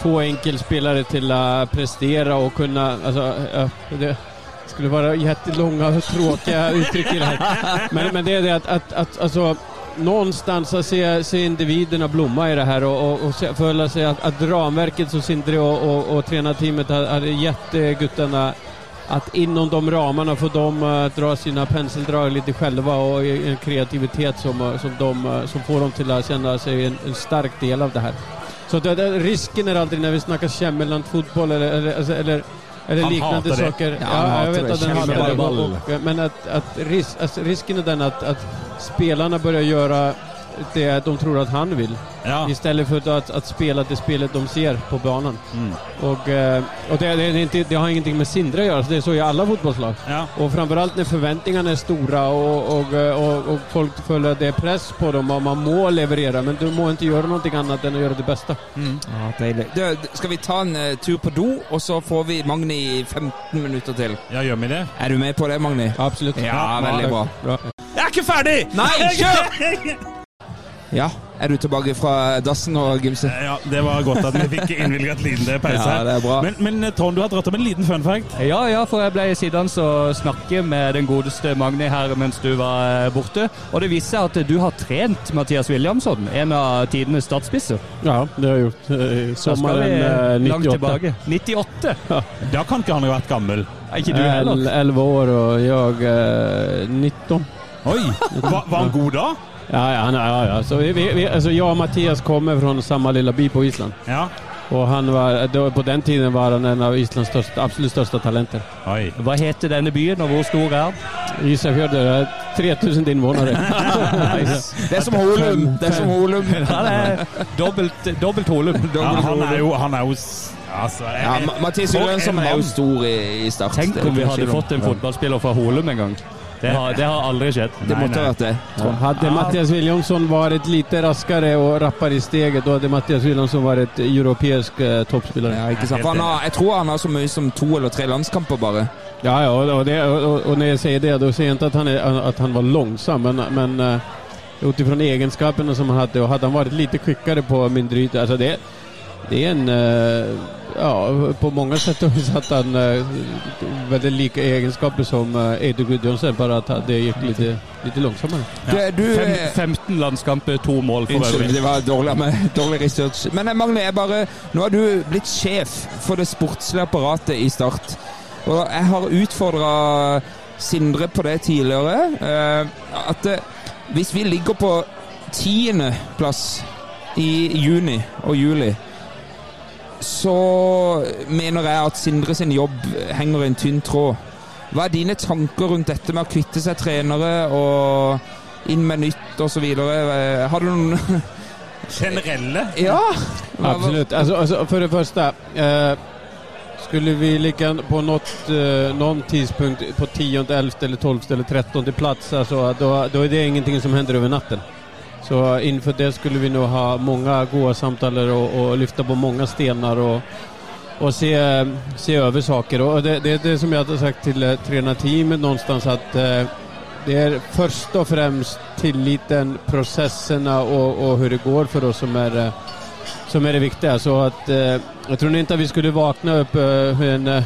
få enkeltspillere til å prestere og kunne altså, ja, det skulle vara jättelånga och tråkiga uttryck i det här. Men, men det är det att, att, att alltså, någonstans att se, se individerna blomma i det här och, och, och se, följa sig att, att ramverket som Sindre och, och, och tränarteamet hade gett guttarna att inom de ramarna får de uh, dra sina penseldrag lite själva i- en kreativitet som, eh, som, de, eh, som får dem till att känna sig en, en stark del av det här. Så det, det, risken är alltid när vi snackar Kämmerland-fotboll eller, eller, alltså, eller, eller Han liknande det. saker. Ja, han hatar jag vet det. att den och- Men att, att ris, alltså, risken är den att, att spelarna börjar göra det de tror att han vill. Ja. Istället för att, att spela det spelet de ser på banan. Mm. Och, eh, och det, det, inte, det har ingenting med Sindre att göra, så det är så i alla fotbollslag. ja. Och framförallt när förväntningarna är stora och, och, och, och folk följer det press på dem och man må leverera, men du må inte göra någonting annat än att göra det bästa. Ja, deilig. Du, skal vi ta en uh, tur på do, og så får vi Magni i 15 minutter til? ja, gjør vi det? Er du med på det, Magni? Absolutt. Ja, veldig bra. bra. Jeg er ikke ferdig! Nei, kjør! Ja, er du tilbake fra dassen og gymset? Ja, Det var godt at vi fikk innvilget liten pause. Ja, det er bra. Men, men eh, Trond, du har dratt opp en liten fun fact. Ja, ja, for jeg ble sittende og snakke med den godeste Magni her mens du var eh, borte. Og det viser seg at du har trent Mathias Williamson, en av tidenes startspisser. Ja, det har jeg gjort. Eh, vi eh, langt 98. tilbake. 98? Da kan ikke han ha vært gammel. Er ikke du heller? El- 11 år og jeg eh, 19. Oi! Var, var han god da? Ja, ja, ja, ja. Så vi, vi, vi, alltså jag och Mattias kommer från samma lilla by på Island. Ja. Och han var, då, på den tiden var han en av Islands största, absolut största talenter. Oi. Hva heter denne byen, og hvor stor er den? Isafjord er 3000 invånare. Det er som Holum. Det er som Holum. han er dobbelt, dobbelt Holum. Ja, han er jo, han er jo altså, jeg- Ja, Ma- Mathias Wilhelmsen er jo stor i, i start. Tenk om vi hadde fått en fotballspiller fra Holum en gang. Det har, det har aldri skjedd. Det Nei, måtte ha vært det. Ja, hade Mattias Williamson vært lite raskere og rappere i steget, da hadde Mattias Williamson vært europeisk uh, toppspiller. Ja, ikke sant? For han har, jeg tror han har så mye som to eller tre landskamper bare. Ja, ja og, och, det, og, og, når jeg sier det, da sier jeg ikke at han, er, at han var långsam, men, men eh, utifrån egenskapene som han hadde, og hadde han vært lite kvikkere på mindre yte altså det, det är en... eh, Ja, på många sätt har vi hade han eh, väldigt lika egenskaper som uh, Edu Gudjonsen, bare at det gikk litt, litt langsommere. Ja. Du, du Fem, eh, 15 landskamper, to mål for Unnskyld, øvrig. det var dårlig, med, dårlig research. Men eh, Magne, jeg bare, nå har du blitt sjef for det sportslige apparatet i Start. Og jeg har utfordra Sindre på det tidligere. eh, At eh, hvis vi ligger på tiendeplass i juni og juli, så mener jeg at Sindre sin jobb henger i en tynn tråd. Hva er dine tanker rundt dette med å kvitte seg trenere og inn med nytt osv.? Har du noen Generelle? Ja! Absolutt. Altså, altså, for det første eh, skulle vi like på något, eh, noen tidspunkt på tionde, elfte eller tolfte eller trettonde plats, altså, da er det ingenting som hender over natten. Så inför det skulle vi nog ha många gode samtaler og, og lyfta på mange stenar og, og se, se over saker. Og det, det det som jeg har sagt til trenerteamet tränarteamet någonstans att eh, det er først og fremst tilliten, prosessene og, og hvordan det går for oss som är, eh, som er det viktige. Så at, eh, jag tror ikke att vi skulle våkne upp eh, en, eh,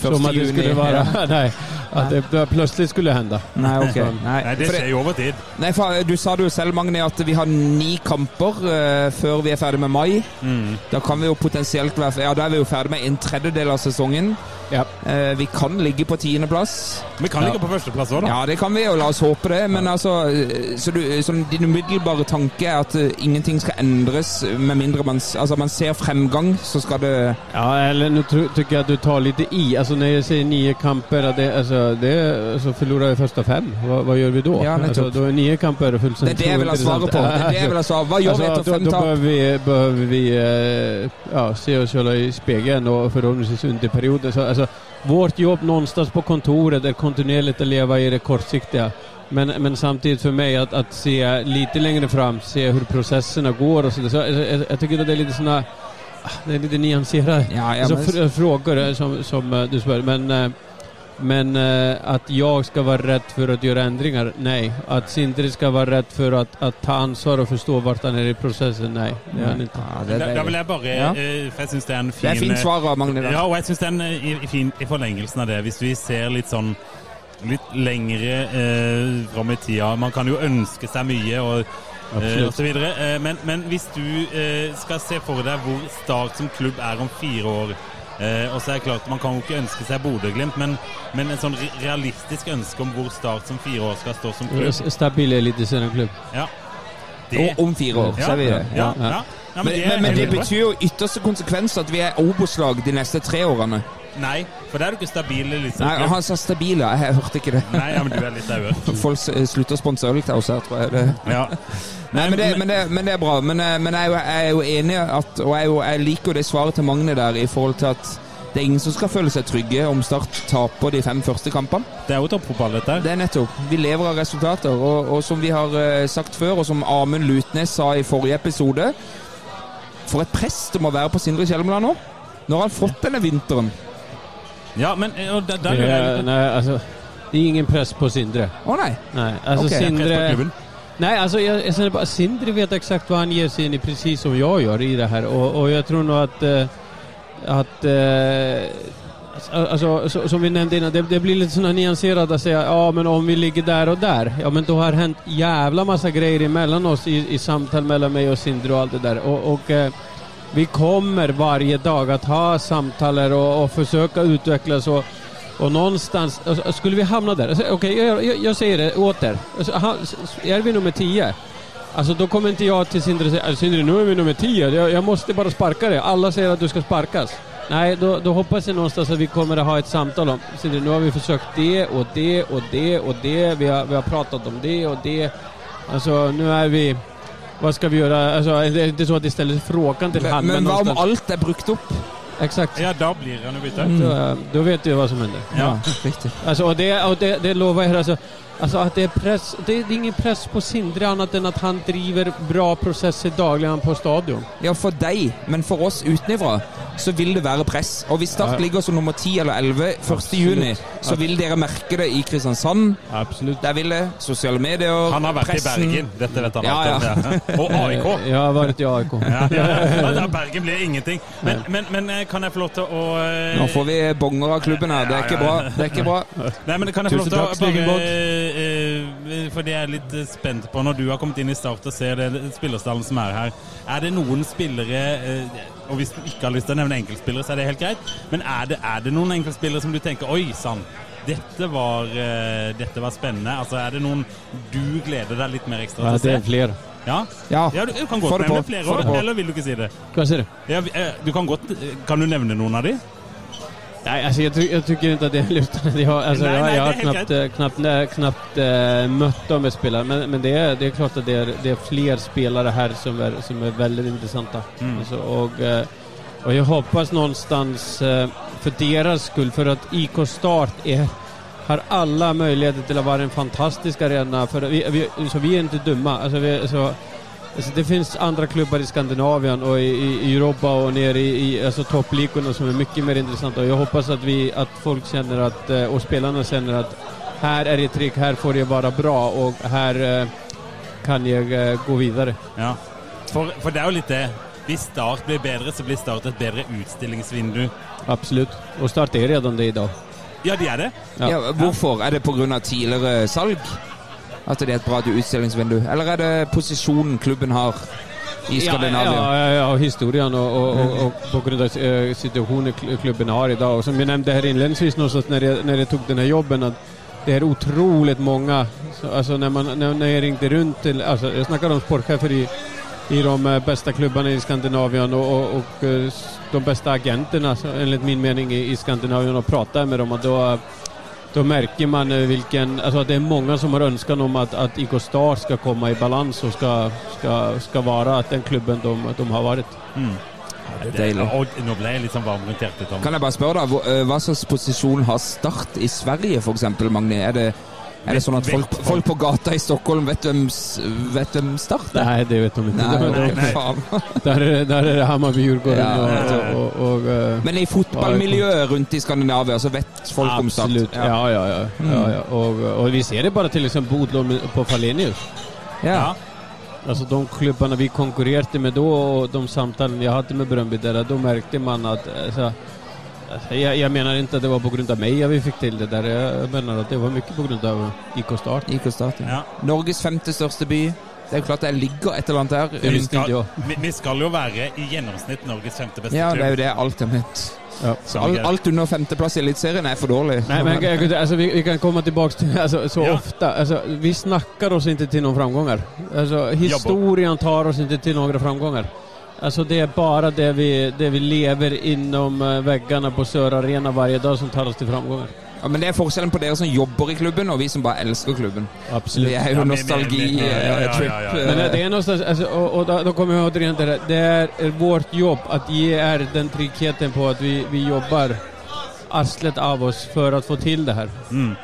som at det skulle være ja. nej, det, det plutselig skulle hende. Nei, ok. Nei, det skjer jo over tid. Nei, for Du sa det jo selv, Magni, at vi har ni kamper uh, før vi er ferdig med mai. Mm. Da kan vi jo potensielt være Ja, da er vi jo ferdig med en tredjedel av sesongen. Ja. Uh, vi kan ligge på tiendeplass. Vi kan ligge på førsteplass òg, da. Ja, det kan vi, og la oss håpe det. Men altså, eh, så du, så din umiddelbare tanke er at uh, ingenting skal endres med mindre man, altså, man ser fremgang, så skal det Ja, eller nå syns jeg at du tar litt i. Altså, når jeg sier nye kamper, det, alltså, det, så förlorar vi första fem, vad, vad gör vi då? Ja, alltså, då är nio kamper Det är det jeg vil ha svaret på. Det er det jeg vil ha svar. gjør vi Alltså, etter då, fem då behöver vi, behöver vi eh, ja, se oss själva i spegeln och förhoppningsvis under perioden. Så, alltså, vårt jobb någonstans på kontoret är kontinuerligt att leva i det kortsiktiga. Men, men samtidigt för mig att, att se lite längre fram, se hur processerna går och så, så jag, jag, jag tycker att det är lite såna ah, det är lite nyanserade Ja, ja, men- fr- frågor eh, som, som eh, du spør. Men, men uh, att jag ska vara rädd för att göra ändringar, nej. Att Sindre ska vara rädd för att, att ta ansvar og forstå vart han er i prosessen? Nei. Det han inte. Ja, det, Da, er da vil jeg bare Ja. uh, For jeg syns det er en fin det er fint svar av Magne. Ja, og jeg syns det er en, eh, i, i, fin, i forlengelsen av det, hvis vi ser litt sånn litt lengre eh, fram i tida Man kan jo ønske seg mye og, eh, og så videre. Eh, men, men hvis du eh, skal se for deg hvor Start som klubb er om fire år eh, og så er det klart Man kan jo ikke ønske seg Bodø-Glimt, men, men en sånn realistisk ønske om hvor Start som fire år skal stå som klubb. Stabil eliteserieklubb. Ja. Og om fire år, ja. ser vi det. Ja, Ja. ja. ja. Men, men, men det betyr jo ytterste konsekvens at vi er Obos-lag de neste tre årene. Nei, for da er du ikke stabil Nei, han sa stabile. Jeg hørte ikke det. Nei, ja, men du er litt dauet. Folk slutter å sponse øl til oss her, tror jeg. Det. Ja. Nei, men det, men, det, men det er bra. Men, eh, men jeg, er jo, jeg er jo enig at, og jeg, jo, jeg liker jo det svaret til Magne der i forhold til at det er ingen som skal føle seg trygge om Start taper de fem første kampene. Det er jo toppfotball, dette. Det er nettopp. Vi lever av resultater. Og, og som vi har eh, sagt før, og som Amund Lutnes sa i forrige episode For et press det må være på Sindre Kjelmeland nå. Han har fått denne vinteren. Ja, men eh, og da, da Det er, Nei, altså det er ingen press på Sindre. Å nei. nei. Altså, okay. Sindre... Nej, alltså jag, jag bara Sindre vet exakt vad han ger sig in i precis som jag gör i det här. Och, och jag tror nog att... Eh, att eh, Alltså, så, som vi nämnde innan, det, det blir lite sådana nyanserat att säga ja men om vi ligger där och där, ja men då har hänt jävla massa grejer emellan oss i, i samtal mellan mig och Sindre och allt det där. Och, och eh, vi kommer varje dag att ha samtal og och, och försöka utvecklas och, och någonstans, skulle vi hamna där, alltså, okej jag, jag, jag det åter, är vi nummer 10 Alltså då kommer inte jag till Sindre sier, "Alltså, Sindre nu är vi nummer 10, jag, jag måste bara sparka dig. Alla säger att du ska sparkas. Nej, då, då hoppas jag någonstans att vi kommer att ha ett samtal om Sindre, nu har vi försökt det och det och det och det. Vi har, vi har pratat om det och det. Alltså nu är vi... Vad ska vi göra? Alltså, det är inte så att de ställer frågan till han, Men, men hva om alt er brukt opp? Exakt. Ja, da blir han jo bytta. ut. Mm. Da, da vet du hva som hender. Ja. riktig. Altså, og det, og det, det lover jeg. Alltså, alltså att det är press. Det, det är ingen press på Sindre annat än att han driver bra processer dagligen på stadion. Ja, for deg, men for oss utenfra, så vil det være press. Og hvis Start ligger som nummer 10 eller 11 1. Juni, så vil dere merke det i Kristiansand. Absolut. Der vil det. Sosiale medier, Han har vært pressen. i Bergen. Dette vet han Ja, alt om. Ja. Og AIK. Jag har varit i AIK. Ja, ja, ja. Bergen blir ingenting. Men, men, men eh, kan jeg få lov til å eh, Nå får vi bonger av klubben her. Det er ikke bra. Det er ikke bra. Nei, men kan jeg få lov Tusen til å bare For det er jeg litt eh, spent på når du har kommet inn i Start og ser det spillerstallen som er her. Er det noen spillere eh, Og hvis du ikke har lyst til å nevne enkeltspillere, så er det helt greit. Men er det, er det noen enkeltspillere som du tenker Oi sann, dette var, eh, dette var spennende. Altså, er det noen du gleder deg litt mer ekstra til det se? Det er flere. Ja? Ja. ja, du, du kan godt nevne flere år, eller vil du ikke si det? Hva sier du? Ja, eh, du kan godt Kan du nevne noen av de? Nej, alltså jag, ty jag tycker inte att det är lyftande. Jag, alltså, Nej, jag, nej, jag har det är knappt, eh, knappt, knappt äh, mött dem med spelare. Men, men det, är, det är klart att det är, det är fler spelare här som är, som är väldigt intressanta. Mm. Alltså, och, eh, och jag hoppas någonstans eh, för deras skull, för att IK Start är, har alla möjligheter till att vara en fantastisk arena. För vi, vi, så vi är inte dumma. Alltså, vi, så, Alltså det finns andra klubbar i Skandinavien och i, i, i Europa och nere i, i alltså toppligorna som är mycket mer intressanta. Och jag hoppas att, vi, att folk känner att, eh, och spelarna känner att här är det trick, här får det vara bra och här eh, kan jag eh, gå vidare. Ja. For, for det er jo litt det. Hvis Start blir bedre, så blir Start et bedre utstillingsvindu. Absolut. Och Start är redan det idag. Ja, de er det. Ja. Ja, hvorfor? Er det pga. tidligere salg? At det er et bra utstillingsvindu? Eller er det posisjonen klubben har? i Skandinavia. Ja, ja, ja, ja historien og, og, og, og på eh, situasjonen klubben har i dag. Og som vi nevnte her innledningsvis når jeg, når jeg tok denne jobben, at det er utrolig mange så, altså når, man, når, jeg ringte rundt til altså Jeg snakker om sportchefer i, i de beste klubbene i Skandinavien og, og, og eh, de beste agentene, altså, min mening, i, i Skandinavien og pratar med dem. Og da, da merker man eh, vilken, alltså det är många som har önskan om att, att IK Star ska komma i balans och ska, ska, ska være att den klubben de, de har varit. Det er deilig. Og nå ble jeg litt sånn varm rundt hjertet, Kan jeg bare spørre deg, hvor- eh, hva slags posisjon har Start i Sverige, f.eks., Magni? Er det, er det sånn at folk, folk på gata i Stockholm vet hvem, vet hvem Start er? Nej, det vet de ikke. Nei, nei, nei, de- faen. Där, är, där det Hammarby, Djurgården Ja, og, og, ja. och, och, och, eh, Men i fotballmiljøet rundt i Skandinavia så vet folk om Start? Absolutt. Ja, ja, ja. ja, ja. Og, og, vi ser det bare til exempel Bodlund på Falenius. Ja. Alltså de klubbarna vi konkurrerte med då och de samtalen jag hade med Brøndby där, då märkte man att alltså, alltså, jag, jag menar inte att det var på grund av mig vi fikk til det der. Jeg mener at det var mye på grund av IK Start. IK Start, ja. Ja. Norges femte største by. Det er jo klart det ligger et eller annet der. Vi skal, vi, vi skal jo være i gjennomsnitt Norges femte beste Ja, det er jo det alt er ment. Ja. Så alt, alt under femteplass i Eliteserien er for dårlig. Nei, men alltså, vi, vi kan komme tilbake til altså, så Ja. ofte. Altså, vi snakker oss ikke til noen framganger. Alltså, historien tar oss ikke til noen framgångar. Alltså, det är bara det vi, det vi lever inom eh, väggarna på Sör Arena varje dag som tar oss till framgångar. Ja, men det er forskjellen på dere som jobber i klubben, og vi som bare elsker klubben. Absolutt. Det er jo nostalgi men- ja, ja, ja, trip. ja, ja, ja. Men det er någonstans, då, då kommer jeg återigen till det. Det är, är vårt jobb å ge er den tryggheten på at vi, vi jobber arslet av oss for å få til det her. Mm.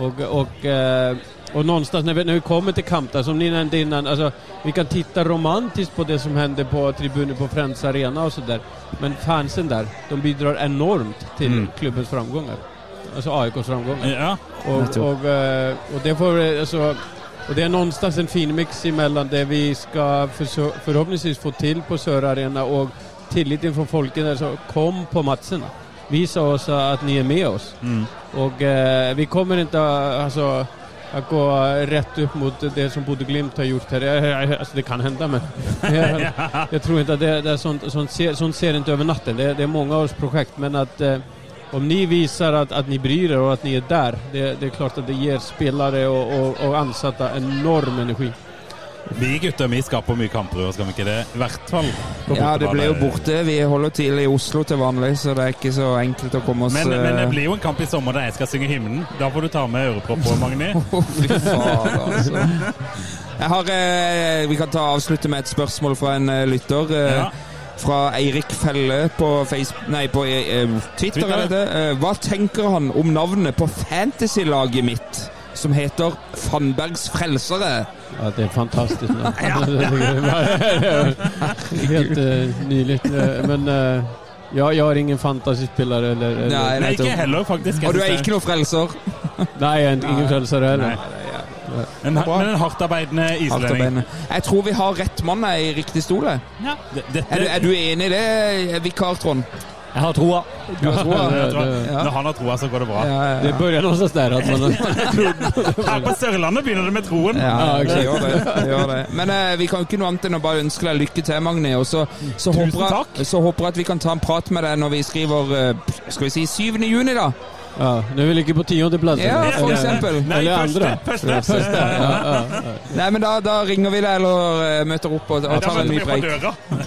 Og, og eh, och någonstans när vi, när vi kommer till Kamta, som ni nämnde innan, alltså, vi kan titta romantiskt på det som hände på tribunen på Friends Arena och sådär. Men fansen där, de bidrar enormt till Mm. klubbens framgångar. Alltså AIKs framgångar. Ja. Och, och, eh, och det får eh, alltså, och det är någonstans en fin mix emellan det vi ska för, förhoppningsvis få till på Sör Arena och tilliten från folket. Alltså, kom på matcherna. Visa oss att ni är med oss. Mm. Och eh, vi kommer inte alltså, att gå rett opp mot det som Bodø Glimt har gjort her jeg, jeg, altså det kan hända men jeg, jeg tror ikke at det, det er sånt, sånt, ser, sånt ser ikke over natten. Det, det mange många års prosjekt, men at eh, om ni viser at, att ni bryr dere og at ni er der, det, det er klart at det gir spillere og, og, og ansatte enorm energi. Vi gutter vi skaper mye kamper i år, skal vi ikke det? I hvert fall Ja, det blir jo borte. Vi holder til i Oslo til vanlig, så det er ikke så enkelt å komme oss Men, men det eh, blir jo en kamp i sommer der jeg skal synge hymnen. Da får du ta med ørepropp på, Magni. Fy faen, altså. Jeg har, eh, vi kan ta avslutte med et spørsmål fra en eh, lytter. eh, Ja. Fra Eirik Felle på, Facebook, nei, på eh, Twitter. Twitter. Er det det? Eh, hva tenker han om navnet på fantasy-laget mitt, som heter Fannbergs Frelsere? Ja, det är fantastiskt. Helt uh, nyligt. eh, Men uh, ja, jeg är ingen fantasyspelare eller... eller Nei, Nei, ikke heller, faktisk. Og du er ikke noen frelser? Nei, jeg er ingen frelser heller. Nei. En, men en hardtarbeidende islending. Jeg tror vi har rett mann i riktig stol. Ja. Er, du- er du enig i det, vikar Trond? Jeg har troa. Du har troa? Jeg det, Det, Ja. Når han har troa, så går det bra. det börjar någonstans där att man... Her på Sørlandet begynner det med troen. Ja, Ja, det gjør det. det, gjør det. Men eh, vi kan jo ikke noe annet enn å bare ønske deg lykke til, Magni. Og så, så, Tusen håper takk. jeg, så håper jeg at vi kan ta en prat med deg når vi skriver eh, Skal vi si 7. juni, da? Ja, nu är vi ligger på tiendeplass. Ja, for eksempel. Nei, Eller første. andre. første. Första, ja, ja, ja. Nei, men da, da ringer vi deg eller eh, møter opp og, og tar en ny preik.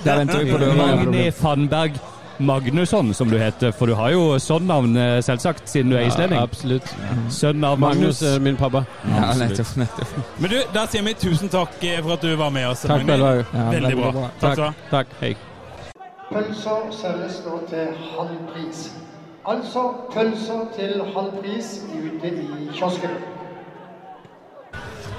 Der venter vi på døra. Magne Magni Fannberg Magnusson, som du heter. For du har jo sånn navn, eh, selvsagt, siden du er ja absolutt. absolut. Sønn av Magnus Magnus. min pappa. Ja, nettopp. nettopp. Men du, da sier vi tusen takk eh, for at du var med oss. Takk Magni. själva. Ja, Veldig bra. Takk takk. skal du ha. Pølser selges nå til halv pris. Altså pølser til halv pris ute i kiosken.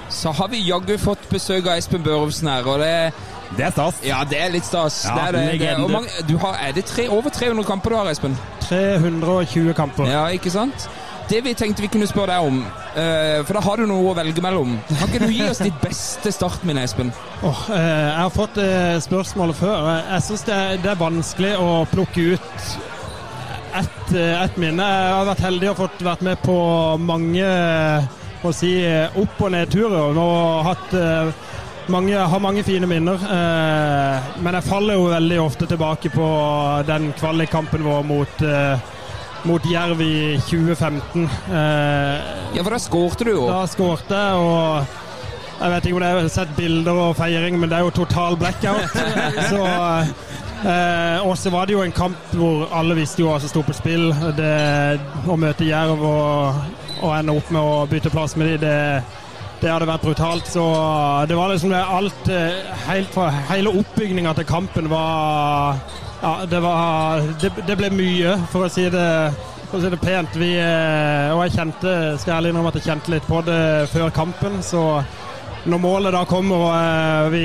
Så har vi jaggu fått besøk av Espen Børufsen her, og det Det er stas. Ja, det er litt stas. Ja, det er, det. det er, mange, du har, er det tre, over 300 kamper du har, Espen? 320 kamper. Ja, ikke sant? Det vi tenkte vi kunne spørre deg om, uh, for da har du noe å velge mellom. Kan ikke du gi oss ditt beste startminne, Espen? Oh, uh, jeg har fått uh, spørsmålet før. Jeg syns det, er- det er vanskelig å plukke ut ett eh, ett minne. Jeg har vært heldig og fått vært med på mange å si, opp- og nedturer. Og hatt mange, har mange fine minner. Eh, men jeg faller jo veldig ofte tilbake på den kvalikkampen vår mot, eh, mot Jerv i 2015. Eh, Ja, for da skårte du jo. da skårte jeg, og jeg vet ikke om dere har sett bilder og feiring, men det er jo total blackout. Så, eh, og så var det jo en kamp hvor alle visste jo hva som sto på spill. Det, å møte Jerv og, og ende opp med å bytte plass med de, det, det hadde vært brutalt. Så det var liksom alt eh, Helt fra hele oppbygninga til kampen var Ja, det var Det, det ble mye, for å si det for å si det pent. Vi, eh, og jeg kjente, skal ærlig innrømme at jeg kjente litt på det før kampen. Så når målet da kommer og, eh, vi,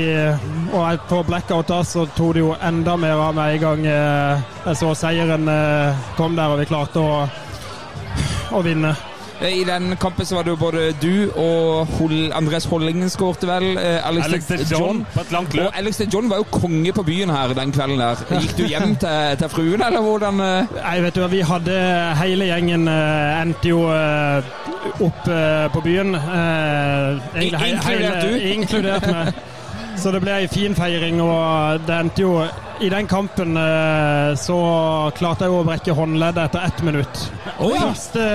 og jeg får blackout, da, så tok det jo enda mer av meg en gang jeg så seieren kom der og vi klarte å, å vinne. I den kampen så var det jo både du og Hol Andres Hollingen skårte vel. eh, Alex, Alex de John på et langt løp. Og Alex de John var jo konge på byen her den kvelden der. Gikk du hjem til, til fruen, eller hvordan? eh? Nei, vet du hva, vi hadde Hele gjengen eh, endte jo eh, opp eh, på byen. Eh, egentlig he- Inkludert du? Inkludert meg. Så det ble ei fin feiring, og det endte jo I den kampen eh, så klarte jeg å brekke håndleddet etter ett minutt. Oi! Første,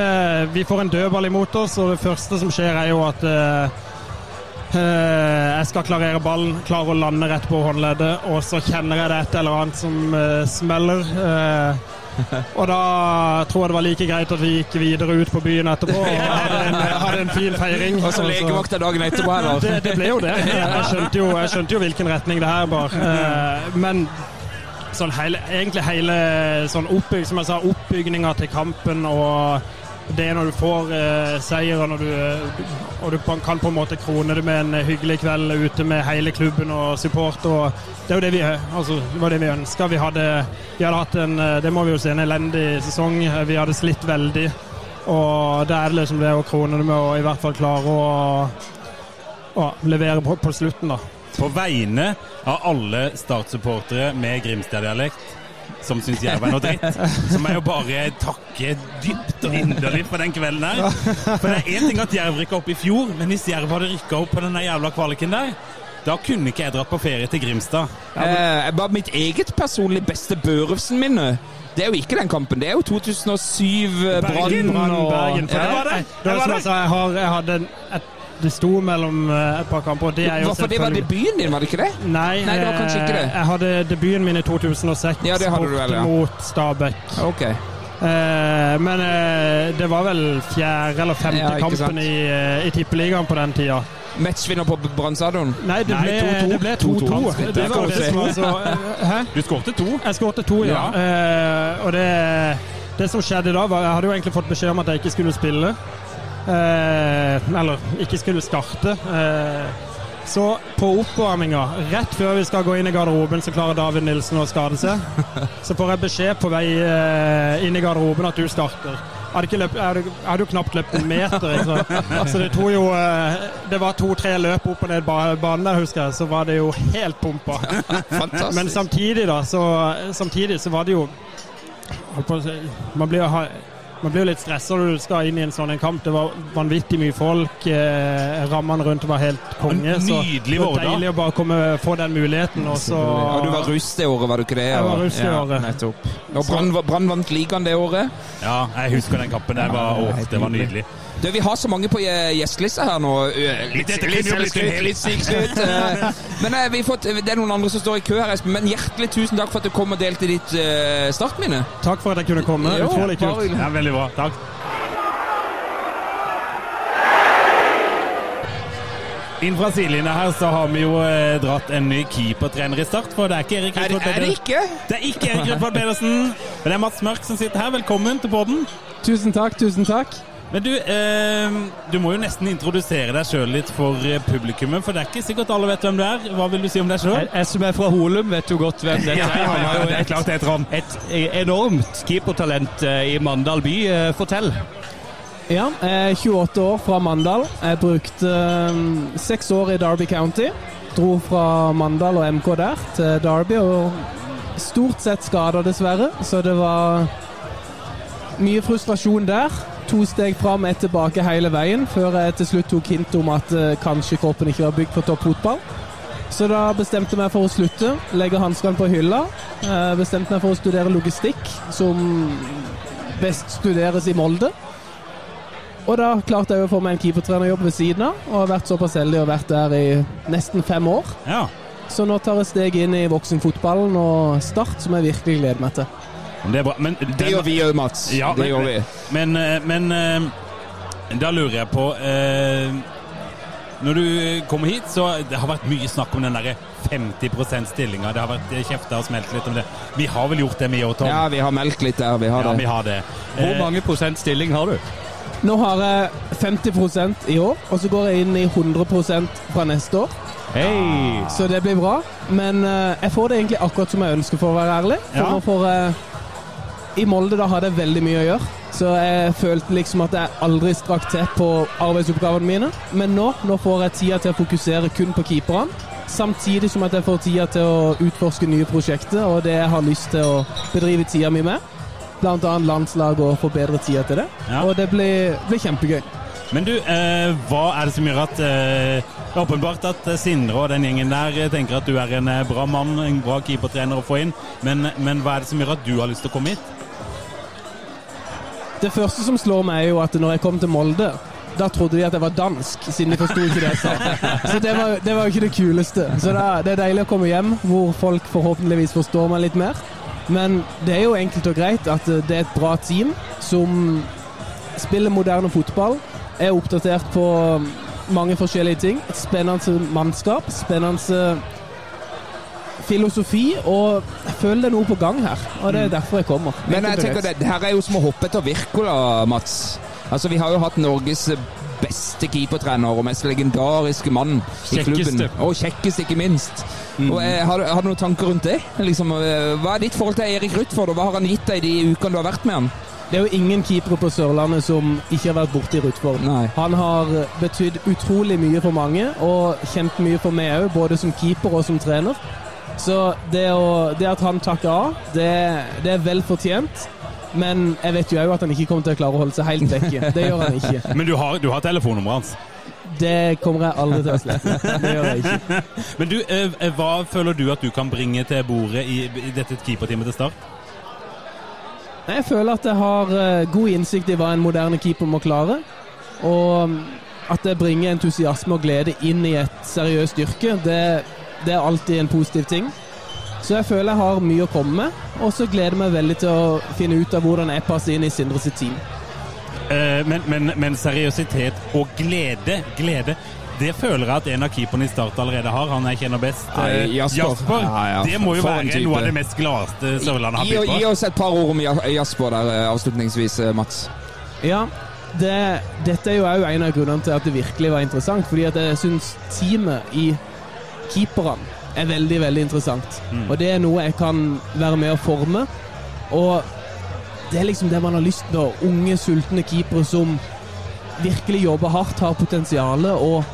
vi får en dødball imot oss, og det første som skjer, er jo at eh, eh, jeg skal klarere ballen, klarer å lande rett på håndleddet, og så kjenner jeg det et eller annet som eh, smeller. Og da tror jeg det var like greit at vi gikk videre ut på byen etterpå og hadde en, hadde en fin feiring. Og så Og legevakta dagen etterpå her, da. det, det ble jo det. Jeg skjønte jo, jeg skjønte jo hvilken retning det her bar. Eh, Men sånn hele, egentlig hele sånn oppbygg, som jeg sa, oppbygninga til kampen og det er når du får eh, seier og du, og du kan på en måte krone det med en hyggelig kveld ute med hele klubben og support. og Det er jo det vi, altså, det var det vi ønska. Vi vi hadde hatt en eh, det må vi jo si, en elendig sesong. Vi hadde slitt veldig. Og det er det liksom det å krone det med å i hvert fall klare å, å levere på, på slutten, da. På vegne av alle Start-supportere med Grimstad-dialekt som syns jeg er noe dritt, så må jeg jo bare takke dypt og inderlig for den kvelden her. For det er én ting at Jerv rykka opp i fjor, men hvis Jerv hadde rykka opp på denne jævla kvaliken der, da kunne ikke jeg dratt på ferie til Grimstad. Eh, bare mitt eget personlig beste Børufsen-minne. Det er jo ikke den kampen. Det er jo 2007 eh, Bergen, Brann og Bergen. For Ja, det var det. Det Det var var det. jeg jeg, jeg hadde en, et, det sto mellom eh, et par kamper, det er jo Hvorfor det var debuten din, var det ikke det? Nei, Nei, det var kanskje ikke det. eh, Jeg hadde debuten min i 2006 Ja, det hadde du vel, ja. mot Stabæk. Ok. Eh, men eh, det var vel fjerde eller femte Ja, kampen i, eh, i Tippeligaen på den tida. Matchvinner på Brann stadion. Nei, det ble 2-2. det ble 2-2. Det Det var det som var så eh, Hæ? Du skårte to. Jeg skårte to, ja. Eh, og det, det som skjedde da, var Jeg hadde jo egentlig fått beskjed om at jeg ikke skulle spille. Eh, eller ikke skulle starte. Eh, så på oppvarminga, rett før vi skal gå inn i garderoben, så klarer David Nilsen å skade seg. Så får jeg beskjed på vei eh, inn i garderoben at du starter. Jeg hadde, jo knapt løpt en meter. Så altså, det tok jo Det var to-tre løp opp og ned ba- banen der, husker jeg. Så var det jo helt pumpa. Fantastisk. Men samtidig, da, så, samtidig så var det jo Man blir jo man blir jo litt stressa når du skal inn i en sånn en kamp. Det var vanvittig mye folk. Eh, rammene rundt var helt konge. Så det var deilig å bare komme, få den muligheten. Og så ja, du var russ det året, var du ikke det? Jeg var russ det ja, året. Nettopp. Og Brann vant ligaen det året. Ja, jeg husker den kampen. Det var, åh, det var nydelig. Du, Vi har så mange på eh, gjestelista her nå. Eh, Litt, litt, snikskryt. eh, Men eh, vi fått, det er noen andre som står i kø her, Espen. Men hjertelig tusen takk for at du kom og delte ditt uh, startminne. Takk for at jeg kunne komme. Jo, Utrolig kult. Ja, veldig bra. Takk. Inn fra sidelinja her så har vi jo eh, dratt en ny keepertrener i start. For det er ikke Erik Er, Pedersen. er det ikke? Det er ikke Erik Rudolf Pedersen, men det er Mats Mørk som sitter her. Velkommen til podden. Tusen takk, tusen takk. Men du, eh, du må jo nesten introdusere deg sjøl litt for eh, publikummet, for det er ikke sikkert alle vet hvem du er. Hva vil du si om deg sjøl? Jeg, jeg som er fra Holum, vet jo godt hvem dette er. Han er jo det er klart det er Trond. et enormt keepertalent eh, i Mandal by. Eh, Fortell. Ja, jeg er 28 år fra Mandal. Jeg brukte eh, seks år i Derby County. Dro fra Mandal og MK der til Derby, og stort sett skada, dessverre. Så det var mye frustrasjon der. To steg fram, ett tilbake hele veien, før jeg til slutt tok hint om at eh, kanskje kroppen ikke var bygd for toppfotball. Så da bestemte jeg meg for å slutte, legge hanskene på hylla. Eh, bestemte meg for å studere logistikk, som best studeres i Molde. Og da klarte jeg å få meg en keepertrenerjobb ved siden av, og har vært såpass heldig og vært der i nesten fem år. Ja. Så nå tar jeg steg inn i voksenfotballen og Start, som jeg virkelig gleder meg til. Det er bra. Men Det gjør vi òg, Mats. Ja, det men, gjør vi. Men, eh, men eh, da lurer jeg på eh, Når du kommer hit, så det har vært mye snakk om den derre 50% stillinga. Det har vært kjefta og smelt litt om det. Vi har vel gjort det, vi òg, Tom? Ja, vi har meldt litt der. Vi har Ja, det. vi har det. Hvor mange prosent stilling har du? Nå har jeg 50 i år, og så går jeg inn i 100 fra neste år. Hey. Så det blir bra. Men jeg får det egentlig akkurat som jeg ønsker, for å være ærlig. For Ja. nå får jeg I Molde da hadde jeg veldig mye å gjøre, så jeg følte liksom at jeg aldri strakk til på arbeidsoppgavene mine. Men nå, nå får jeg tida til å fokusere kun på keeperne. Samtidig som at jeg får tida til å utforske nye prosjekter og det jeg har lyst til å bedrive tida mi med. Blant annet landslag og få bedre tida til det. Ja. Og det blir, blir kjempegøy. Men du, eh, hva er det som gjør at eh, Åpenbart at eh, Sindre og den gjengen der eh, tenker at du er en eh, bra mann, en bra keepertrener å få inn. Men, men hva er det som gjør at du har lyst til å komme hit? Det første som slår meg, er jo at når jeg kom til Molde da trodde de at jeg var dansk, siden de forsto ikke det jeg sa. Så det var, det var jo ikke det kuleste. Så da, det er deilig å komme hjem hvor folk forhåpentligvis forstår meg litt mer. Men det er jo enkelt og greit at det er et bra team som spiller moderne fotball, er oppdatert på mange forskjellige ting. Et spennende mannskap, spennende filosofi, og jeg føler det er noe på gang her. Og det er derfor jeg kommer. Men jeg tenker det, det her er jo som å hoppe etter Wirkola, Mats. Altså, Vi har jo hatt Norges beste keepertrener og mest legendariske mann i klubben. Og kjekkeste, ikke minst. Og, eh, har, du- har du noen tanker rundt det? Liksom, eh, hva er ditt forhold til Erik Rutford, og hva har han gitt deg de ukene du har vært med han? Det er jo ingen keepere på Sørlandet som ikke har vært borti Rutford. Nei. Han har betydd utrolig mye for mange, og kjent mye for meg òg, både som keeper og som trener. Så det, å, det at han takker av, det, det er vel fortjent. Men jeg vet jo òg at han ikke kommer til å klare å holde seg helt vekke. Det gjør han ikke. Men du har, du har telefonnummeret hans. Det kommer jeg aldri til å slette. Det gjør jeg ikke. Men du, eh, hva føler du at du kan bringe til bordet i, i dette keeperteamet til start? Jeg føler at jeg har eh, god innsikt i hva en moderne keeper må klare. Og at det bringer entusiasme og glede inn i et seriøst yrke, det, det er alltid en positiv ting. Så jeg føler jeg har mye å komme med, og så gleder jeg meg veldig til å finne ut av hvordan jeg passer inn i Sindre sitt team. Eh, men, men, men seriøsitet og glede, glede det føler jeg at en av keeperne i Start allerede har. Han jeg kjenner best. Nei, Jasper. Jasper. Ja, ja, Det må jo for være noe av det mest gladeste Sørlandet har Gi, på. gi oss et par ord om Jasper der eh, avslutningsvis, eh, Mats. Ja, det, dette er jo òg en av grunnene til at det virkelig var interessant. Fordi at jeg syns teamet i keeperne er veldig, veldig interessant. Og det er noe jeg kan være med å forme. Og det er liksom det man har lyst til. Unge, sultne keepere som virkelig jobber hardt, har potensialet. Og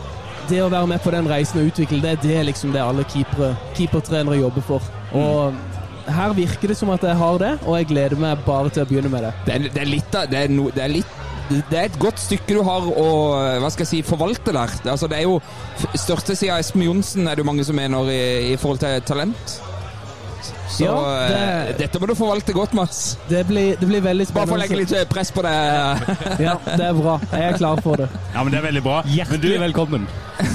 det å være med på den reisen og utvikle det, det er liksom det alle keepere, keepertrenere jobber for. Og her virker det som at jeg har det, og jeg gleder meg bare til å begynne med det. Det er, det er litt av det er, no, det er litt det er et godt stykke du har å hva skal jeg si, forvalte der. Det, altså, det er jo Største siden av Espen Johnsen er det jo mange som mener i, i forhold til talent. Så Ja, det- eh, dette må du forvalte godt, Mats. Det blir, det blir veldig Bare for å spennende. legge litt eh, press på det. Ja, det er bra. Jeg er klar for det. Ja, men Det er veldig bra. Hjertelig du, velkommen.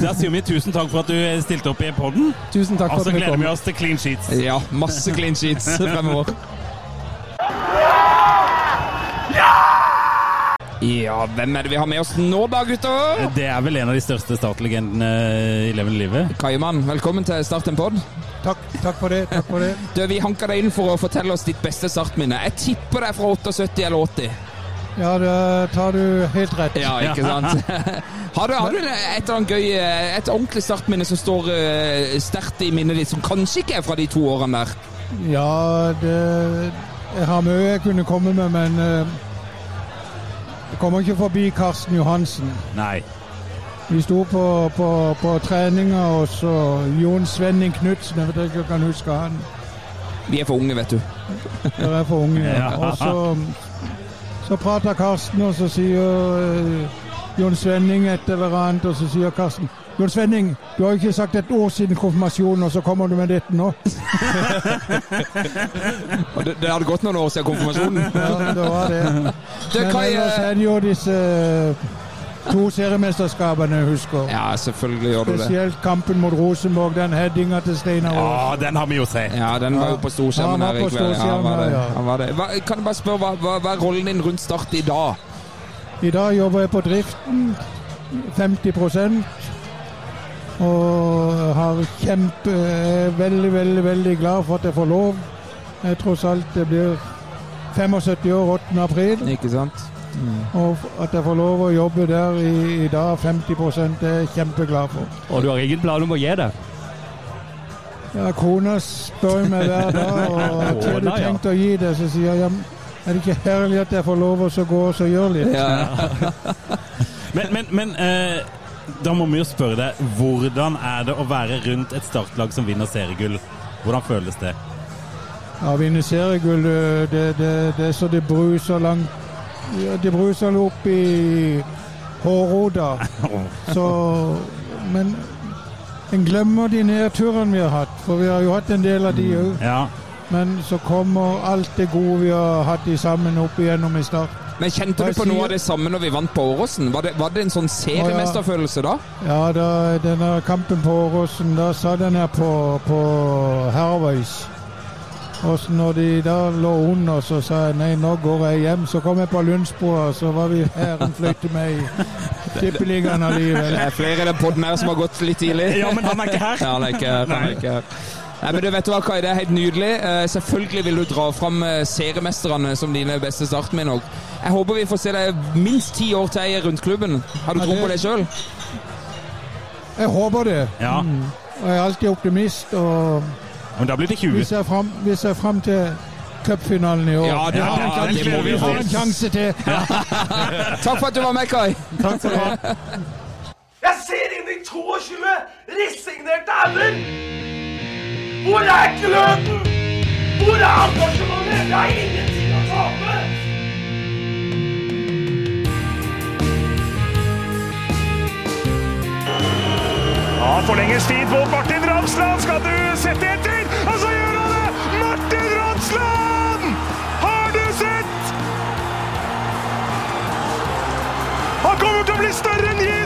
da sier vi tusen takk for at du stilte opp i podden. Tusen takk for så Og så gleder vi oss til clean sheets. Ja, masse clean sheets fremover. Ja, hvem er det vi har med oss nå da, gutter? Det er vel en av de største startlegendene i levende livet. Kaiman, velkommen til Start en pod. Takk, takk for det. takk for det. Du, Vi hanka deg inn for å fortelle oss ditt beste startminne. Jeg tipper det er fra 78 eller 80. Ja, det tar du helt rett. Ja, ikke sant? Har du, har du et eller annet gøy, eh, et ordentlig startminne som står uh, sterkt i minnet ditt, som kanskje ikke er fra de to årene der? Ja, det Jeg har mye jeg kunne komme med, men jeg kommer ikke forbi Karsten Johansen. Nei. Vi sto på, på, på treninger, og så Jon Svenning Knutsen, jeg vet ikke om jeg kan huske han. Vi er for unge, vet du. Dere er for unge. Ja. Ja. Og så, så prater Karsten, og så sier eh, Jon Svenning etter hverandre, og så sier Karsten Jon Svenning, du har jo ikke sagt et år siden konfirmasjonen, og så kommer du med dette nå. Det, det hadde gått noen år siden konfirmasjonen. Ja, det var det. Det Men kan jeg- ellers er det jo disse eh, to seriemesterskapene jeg husker. Ja, selvfølgelig gjør du det. Spesielt kampen mot Rosenborg, den headinga til Steinar Aas. Ja, den har vi jo sett. Ja, den var jo på storskjermen her i kveld. Ja, han var det. Han var det. Hva, kan jeg bare spørre, hva, hva, hva er rollen din rundt Start i dag? I dag jobber jeg på driften, 50 og har kjempe, veldig, veldig, veldig glad for at jeg får lov. Jeg tross alt det blir 75 år 8. april. Ikke sant? Og at jeg får lov å jobbe der i, i dag, 50 det er jeg kjempeglad for. Og du har ingen plan om å gi deg? Ja, Kona spør meg hver dag og har du tenkt å gi det. Så sier jeg ja, er det ikke herlig at jeg får lov å gå og så gjøre litt? Men, men, men eh, da må vi jo spørre deg, hvordan er det å være rundt et startlag som vinner seriegull? Hvordan føles det? Ja, vinne seriegull, det, det, det, det er så det bruser langt Det bruser opp i hårroda. Så Men en glemmer de nedturene vi har hatt, for vi har jo hatt en del av de òg. Ja. Men så kommer alt det gode vi har hatt i sammen opp igjennom i start. Men Kjente du på noe av det samme når vi vant på Åråsen? Var det, var det en sånn seriemesterfølelse da? Ja, da, denne kampen på Åråsen, da satt jeg her på, på Herveis. Og så når de da lå under, så sa jeg nei, nå går jeg hjem. Så kom jeg på Lundsbroa, så var vi her en fløyte med i Tippeligaen allikevel. Det er flere i den poden her som har gått litt tidlig. Ja, men han er ikke her. Ja, han er ikke her. Nei, men du vet du hva, Kai, Det er helt nydelig. Eh, selvfølgelig vil du dra fram eh, seriemesterne som dine beste startminner. Jeg håper vi får se deg minst ti år til i rundt klubben. Har du Ja, tro på deg sjøl? Jeg håper det. Ja. Mm. Jeg er alltid optimist. Og Men da blir det 20. vi ser fram, vi ser fram til cupfinalen i år. Ja, det- ja, sjanse- det må vi vi ha. en sjanse til. Takk for at du var med, Kai. Takk skal du ha. Jeg ser inn i 22 resignerte ender! Hvor er ekkelheten? Hvor er engasjementet? Jeg har ingenting å tape! Ja, forlenges tid på Martin Ramsland. Skal du sette etter? Og så gjør han det! Martin Ramsland! Har du sett? Han kommer til å bli større enn Jim!